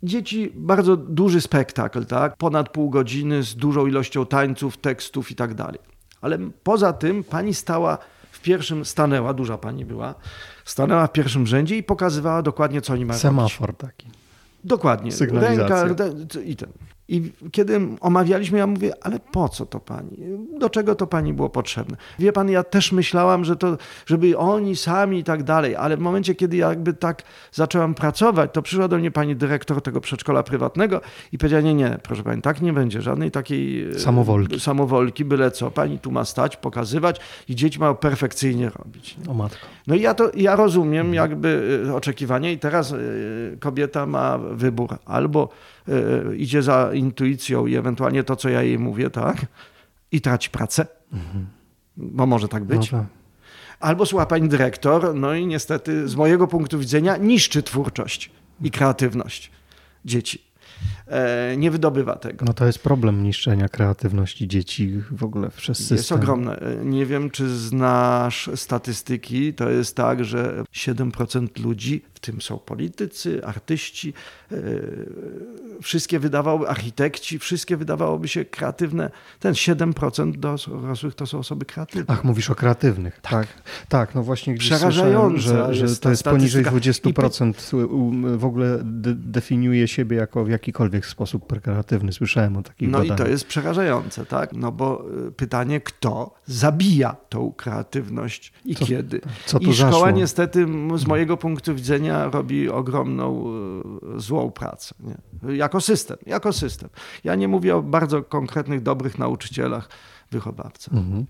Dzieci, bardzo duży spektakl, tak? ponad pół godziny z dużą ilością tańców, tekstów i tak dalej. Ale poza tym pani stała w pierwszym, stanęła, duża pani była, stanęła w pierwszym rzędzie i pokazywała dokładnie, co oni mają Semafor robić. taki. Dokładnie. Ręka i ten. I kiedy omawialiśmy, ja mówię, ale po co to pani? Do czego to pani było potrzebne? Wie pan, ja też myślałam, że to, żeby oni sami i tak dalej, ale w momencie, kiedy ja jakby tak zaczęłam pracować, to przyszła do mnie pani dyrektor tego przedszkola prywatnego i powiedziała, nie, nie, proszę pani, tak nie będzie, żadnej takiej e, samowolki, samowolki byle co. Pani tu ma stać, pokazywać i dzieci mają perfekcyjnie robić. O matko. No i ja to, ja rozumiem jakby e, oczekiwanie i teraz e, kobieta ma wybór albo idzie za intuicją i ewentualnie to, co ja jej mówię, tak? I traci pracę. Mhm. Bo może tak być. No tak. Albo słucha pani dyrektor, no i niestety z mojego punktu widzenia niszczy twórczość i kreatywność dzieci. E, nie wydobywa tego. No to jest problem niszczenia kreatywności dzieci w ogóle przez system. Jest ogromne. E, nie wiem, czy znasz statystyki. To jest tak, że 7% ludzi, w tym są politycy, artyści, e, wszystkie wydawały, architekci, wszystkie wydawałoby się kreatywne. Ten 7% dorosłych to są osoby kreatywne. Ach, mówisz o kreatywnych. Tak, tak, tak no właśnie gdzieś Przerażające że, że to jest poniżej 20% w ogóle de definiuje siebie jako w jakikolwiek sposób kreatywny. Słyszałem o takich No badaniach. i to jest przerażające, tak? No bo y, pytanie, kto zabija tą kreatywność i co, kiedy? Co I szkoła zaszło? niestety z mojego punktu widzenia robi ogromną y, złą pracę. Nie? Jako system, jako system. Ja nie mówię o bardzo konkretnych, dobrych nauczycielach, wychowawcach. Mhm.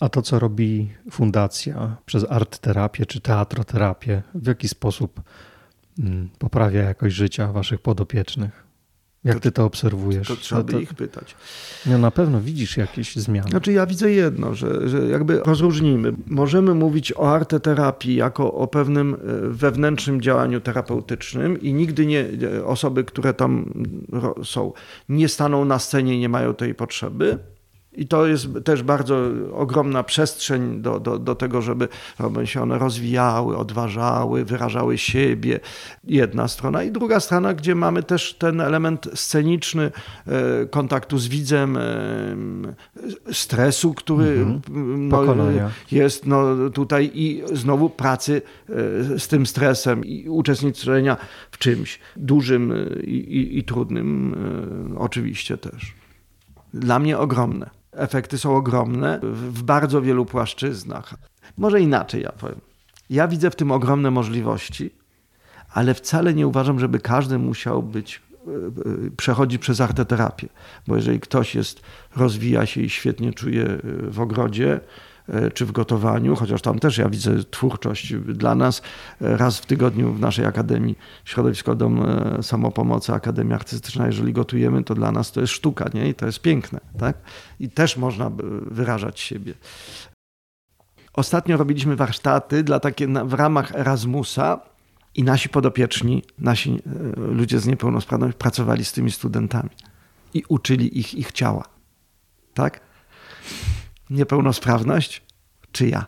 A to, co robi fundacja przez art terapię czy teatroterapię, w jaki sposób mm, poprawia jakość życia waszych podopiecznych? Jak to, ty to obserwujesz? To trzeba by to, ich pytać. No na pewno widzisz jakieś zmiany. Znaczy ja widzę jedno, że, że jakby rozróżnimy. Możemy mówić o arteterapii jako o pewnym e, wewnętrznym działaniu terapeutycznym i nigdy nie, e, osoby, które tam są, nie staną na scenie i nie mają tej potrzeby. I to jest też bardzo ogromna przestrzeń do, do, do tego, żeby, żeby się one rozwijały, odważały, wyrażały siebie. Jedna strona. I druga strona, gdzie mamy też ten element sceniczny e, kontaktu z widzem, e, stresu, który mhm. no, jest no, tutaj i znowu pracy e, z tym stresem i uczestniczenia w czymś dużym i, i, i trudnym oczywiście też. Dla mnie ogromne efekty są ogromne w bardzo wielu płaszczyznach. Może inaczej ja powiem. Ja widzę w tym ogromne możliwości, ale wcale nie uważam, żeby każdy musiał być e, e, przechodzić przez arteterapię. Bo jeżeli ktoś jest, rozwija się i świetnie czuje e, w ogrodzie, czy w gotowaniu, chociaż tam też ja widzę twórczość dla nas. E, raz w tygodniu w naszej Akademii Środowisko Dom Samopomocy, Akademia Artystyczna, jeżeli gotujemy, to dla nas to jest sztuka nie? i to jest piękne. Tak? I też można wyrażać siebie. Ostatnio robiliśmy warsztaty dla takie w ramach Erasmusa i nasi podopieczni, nasi ludzie z niepełnosprawnością pracowali z tymi studentami i uczyli ich ich ciała. Tak? Niepełnosprawność czy ja?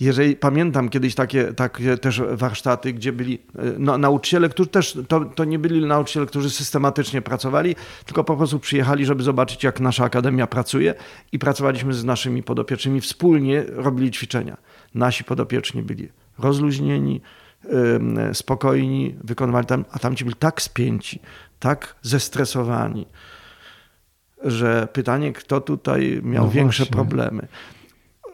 Jeżeli pamiętam kiedyś takie, takie też warsztaty, gdzie byli no, nauczyciele, którzy też to, to nie byli nauczyciele, którzy systematycznie pracowali, tylko po prostu przyjechali, żeby zobaczyć, jak nasza akademia pracuje i pracowaliśmy z naszymi podopiecznymi, wspólnie robili ćwiczenia. Nasi podopieczni byli rozluźnieni, spokojni, wykonywali tam, a tamci byli tak spięci, tak zestresowani, że pytanie, kto tutaj miał no większe problemy.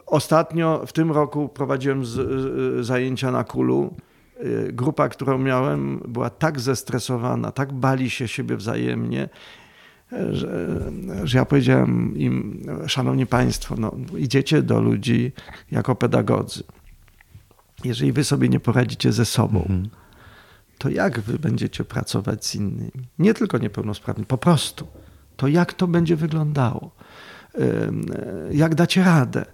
Ostatnio w tym roku prowadziłem z, z, zajęcia na kulu. Y, grupa, którą miałem, była tak zestresowana, tak bali się siebie wzajemnie, że, że ja powiedziałem im, szanowni państwo, no, idziecie do ludzi jako pedagodzy. Jeżeli wy sobie nie poradzicie ze sobą, mhm. to jak wy będziecie pracować z innymi? Nie tylko niepełnosprawni, po prostu to jak to będzie wyglądało? Jak dacie radę?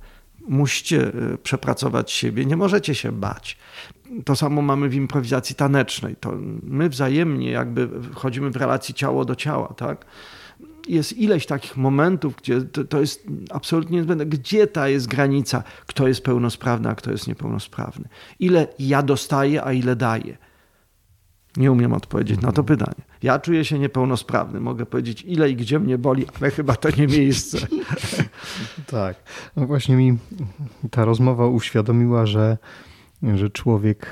Musicie e, przepracować siebie, nie możecie się bać. To samo mamy w improwizacji tanecznej. To my wzajemnie jakby wchodzimy w relacji ciało do ciała, tak? Jest ileś takich momentów, gdzie to, to jest absolutnie niezbędne. Gdzie ta jest granica, kto jest pełnosprawny, a kto jest niepełnosprawny? Ile ja dostaję, a ile daję? Nie umiem odpowiedzieć na to pytanie. Ja czuję się niepełnosprawny. Mogę powiedzieć, ile i gdzie mnie boli, ale chyba to nie miejsce. tak. No właśnie mi ta rozmowa uświadomiła, że, że człowiek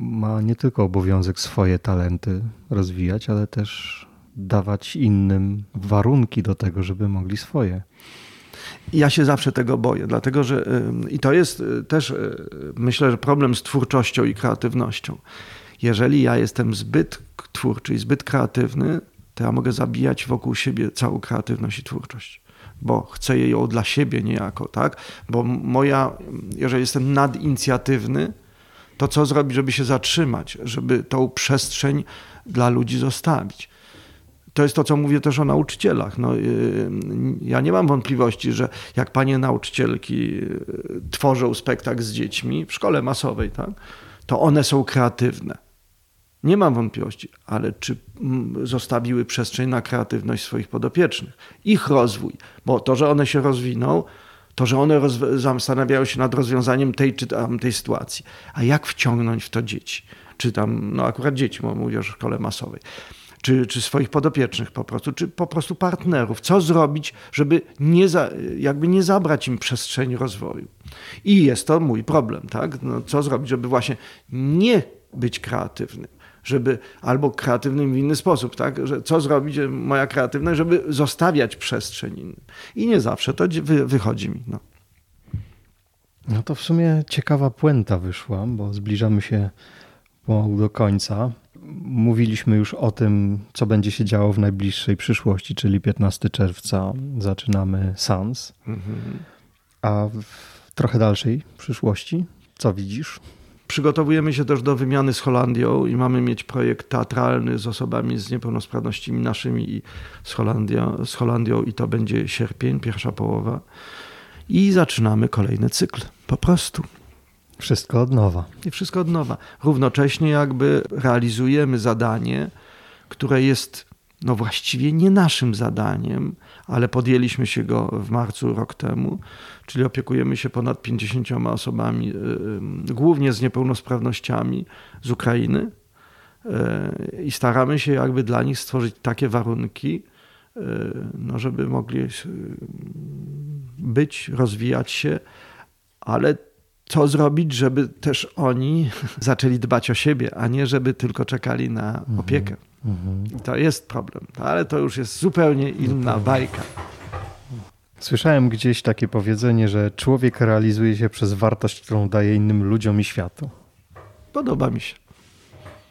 ma nie tylko obowiązek swoje talenty rozwijać, ale też dawać innym warunki do tego, żeby mogli swoje. Ja się zawsze tego boję, dlatego że i to jest y, też y, myślę, że problem z twórczością i kreatywnością jeżeli ja jestem zbyt twórczy i zbyt kreatywny, to ja mogę zabijać wokół siebie całą kreatywność i twórczość. Bo chcę ją dla siebie niejako, tak? Bo moja, jeżeli jestem nadinicjatywny, to co zrobić, żeby się zatrzymać, żeby tą przestrzeń dla ludzi zostawić? To jest to, co mówię też o nauczycielach. No, y, ja nie mam wątpliwości, że jak panie nauczycielki y, tworzą spektakl z dziećmi w szkole masowej, tak, to one są kreatywne. Nie mam wątpliwości, ale czy mm, zostawiły przestrzeń na kreatywność swoich podopiecznych, ich rozwój, bo to, że one się rozwiną, to, że one zastanawiają się nad rozwiązaniem tej czy tamtej sytuacji. A jak wciągnąć w to dzieci? Czy tam, no akurat dzieci, bo mówię o szkole masowej. Czy, czy swoich podopiecznych po prostu, czy po prostu partnerów. Co zrobić, żeby nie, za, jakby nie zabrać im przestrzeni rozwoju? I jest to mój problem, tak? No, co zrobić, żeby właśnie nie być kreatywnym, żeby albo kreatywnym w inny sposób, tak? Że co zrobić moja kreatywność, żeby zostawiać przestrzeń innym. I nie zawsze to wy, wychodzi mi. No. no to w sumie ciekawa puenta wyszła, bo zbliżamy się do końca. Mówiliśmy już o tym, co będzie się działo w najbliższej przyszłości, czyli 15 czerwca zaczynamy SANS. Mhm. A w trochę dalszej przyszłości, co widzisz? Przygotowujemy się też do wymiany z Holandią i mamy mieć projekt teatralny z osobami z niepełnosprawnościami naszymi i z Holandią, z Holandią i to będzie sierpień, pierwsza połowa. I zaczynamy kolejny cykl. Po prostu. Wszystko od nowa. I wszystko od nowa. Równocześnie jakby realizujemy zadanie, które jest no właściwie nie naszym zadaniem, ale podjęliśmy się go w marcu rok temu, czyli opiekujemy się ponad 50 osobami, y, y, głównie z niepełnosprawnościami z Ukrainy y, i staramy się jakby dla nich stworzyć takie warunki, no żeby mogli być, rozwijać się, ale co zrobić, żeby też oni zaczęli dbać o siebie, a nie żeby tylko czekali na mhm. opiekę. Mhm. To jest problem, ale to już jest zupełnie inna bajka. Słyszałem gdzieś takie powiedzenie, że człowiek realizuje się przez wartość, którą daje innym ludziom i światu. Podoba mi się.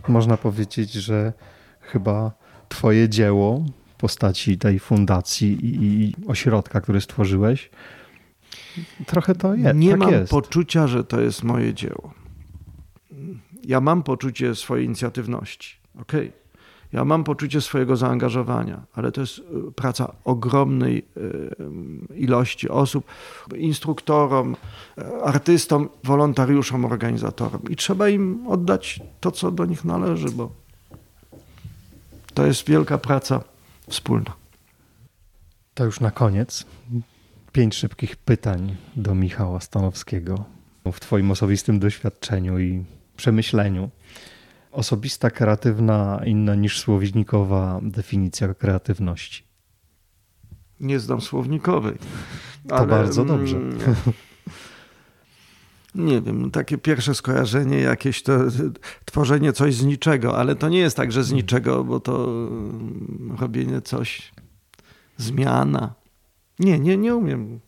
Można powiedzieć, że chyba Twoje dzieło w postaci tej fundacji i ośrodka, który stworzyłeś, Trochę to jest. Nie tak mam jest. poczucia, że to jest moje dzieło. Ja mam poczucie swojej inicjatywności. Okej. Ja mam poczucie swojego zaangażowania, ale to jest y, praca ogromnej y, ilości osób, instruktorom, y, artystom, wolontariuszom, organizatorom. I trzeba im oddać to, co do nich należy, bo to jest wielka praca wspólna. To już na koniec. Pięć szybkich pytań do Michała Stanowskiego. W Twoim osobistym doświadczeniu i przemyśleniu. Osobista, kreatywna, inna niż słownikowa definicja kreatywności. Nie znam słownikowej. To bardzo dobrze. mm, Nie wiem, takie pierwsze skojarzenie jakieś to tworzenie coś z niczego, ale to nie jest tak, że z niczego, bo to mm, robienie coś, zmiana. Nie, nie, nie umiem.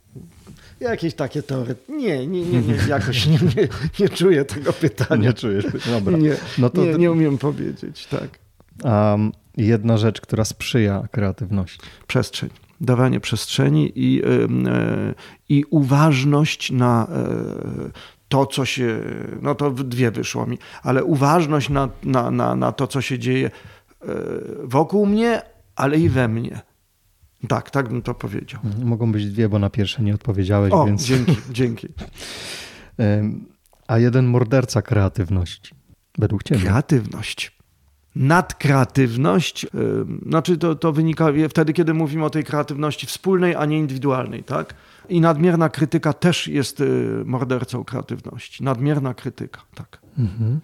Jakieś takie teorie. Nie, nie, nie, nie jakoś nie, nie, nie czuję tego pytania. Nie czujesz? Dobra. Nie, No to nie, nie umiem powiedzieć, tak. um, jedna rzecz, która sprzyja kreatywności. przestrzeń. Dawanie przestrzeni i, y, i uważność na y, to, co się. No to dwie wyszło mi, ale uważność na, na, na, na to, co się dzieje y, wokół mnie, ale i we mnie. Tak, tak bym to powiedział. Mogą być dwie, bo na pierwsze nie odpowiedziałeś, O, więc. dzięki, dzięki. A jeden morderca kreatywności. Według ciebie. Kreatywność. Nadkreatywność, znaczy to, to wynika wtedy, kiedy mówimy o tej kreatywności wspólnej, a nie indywidualnej, tak? I nadmierna krytyka też jest y, mordercą kreatywności. Nadmierna krytyka, tak. Mhm.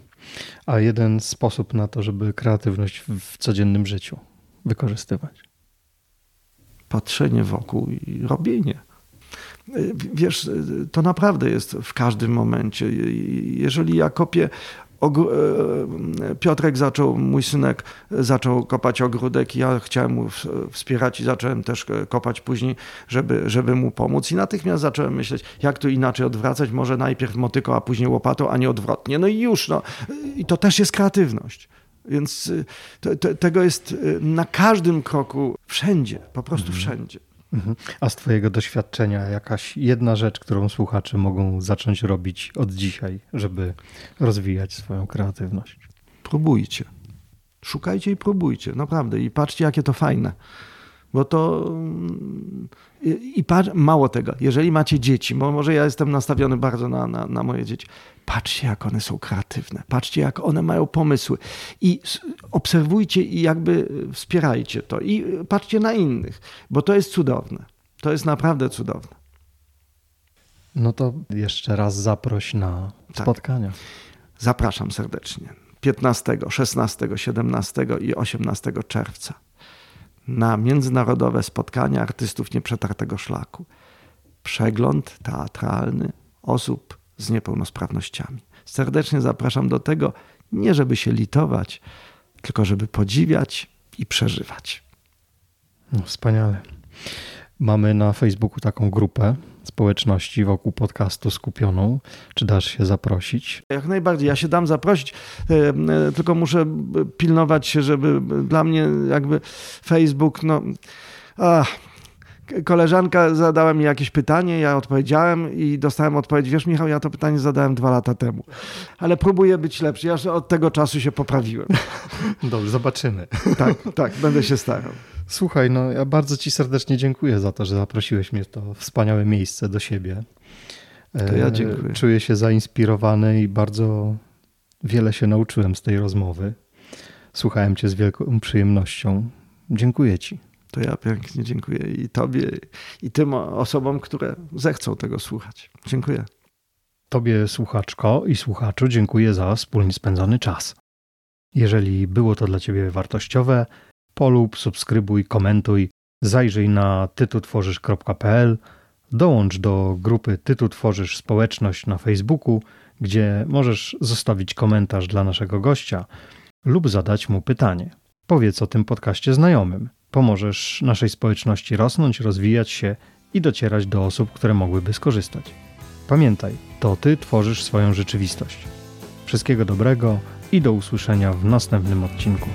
A jeden sposób na to, żeby kreatywność w codziennym życiu wykorzystywać. Patrzenie wokół i robienie. Y, Wiesz, y, to naprawdę jest w każdym momencie. Y, Jeżeli ja kopię. Piotrek zaczął, mój synek zaczął kopać ogródek. Ja chciałem mu wspierać i zacząłem też kopać później, żeby, żeby mu pomóc. I natychmiast zacząłem myśleć, jak to inaczej odwracać. Może najpierw motyką, a później łopatą, a nie odwrotnie. No i już. No. I to też jest kreatywność. Więc y, te, te, tego jest y, na każdym kroku, wszędzie, po prostu wszędzie. Mhm. A z Twojego doświadczenia jakaś jedna rzecz, którą słuchacze mogą zacząć robić od dzisiaj, żeby rozwijać swoją kreatywność? Próbujcie. Szukajcie i próbujcie, naprawdę. I patrzcie, jakie to fajne. Bo to. mm, I, mało tego, jeżeli macie dzieci, bo może ja jestem nastawiony bardzo na, na, na moje dzieci, patrzcie, jak one są kreatywne. Patrzcie, jak one mają pomysły. I obserwujcie i jakby wspierajcie to. I patrzcie na innych, bo to jest cudowne. To jest naprawdę cudowne. No to jeszcze raz zaproś na Tak. spotkania. Zapraszam serdecznie. 15, 16, 17 i 18 czerwca na międzynarodowe spotkania artystów nieprzetartego szlaku. Przegląd teatralny osób z niepełnosprawnościami. Serdecznie zapraszam do tego, nie żeby się litować, tylko żeby podziwiać i przeżywać. No, wspaniale. Mamy na Facebooku taką grupę społeczności wokół podcastu skupioną. Czy dasz się zaprosić? Jak najbardziej, ja się dam zaprosić, e, e, tylko muszę b- pilnować się, żeby dla mnie jakby Facebook, no. Ach, koleżanka zadała mi jakieś pytanie, ja odpowiedziałem i dostałem odpowiedź. Wiesz, Michał, ja to pytanie zadałem dwa lata temu, ale próbuję być lepszy. Ja od tego czasu się poprawiłem. Dobrze, zobaczymy. Tak, tak, będę się starał. Słuchaj, no ja bardzo Ci serdecznie dziękuję za to, że zaprosiłeś mnie w to wspaniałe miejsce do siebie. To ja E, dziękuję. Czuję się zainspirowany i bardzo wiele się nauczyłem z tej rozmowy. Słuchałem Cię z wielką przyjemnością. Dziękuję Ci. To ja pięknie dziękuję i Tobie, i tym osobom, które zechcą tego słuchać. Dziękuję. Tobie, słuchaczko i słuchaczu, dziękuję za wspólnie spędzony czas. Jeżeli było to dla Ciebie wartościowe, polub, subskrybuj, komentuj, zajrzyj na tytutworzysz.pl, dołącz do grupy Tytu Tworzysz Społeczność na Facebooku, gdzie możesz zostawić komentarz dla naszego gościa lub zadać mu pytanie. Powiedz o tym podcaście znajomym. Pomożesz naszej społeczności rosnąć, rozwijać się i docierać do osób, które mogłyby skorzystać. Pamiętaj, to Ty tworzysz swoją rzeczywistość. Wszystkiego dobrego i do usłyszenia w następnym odcinku.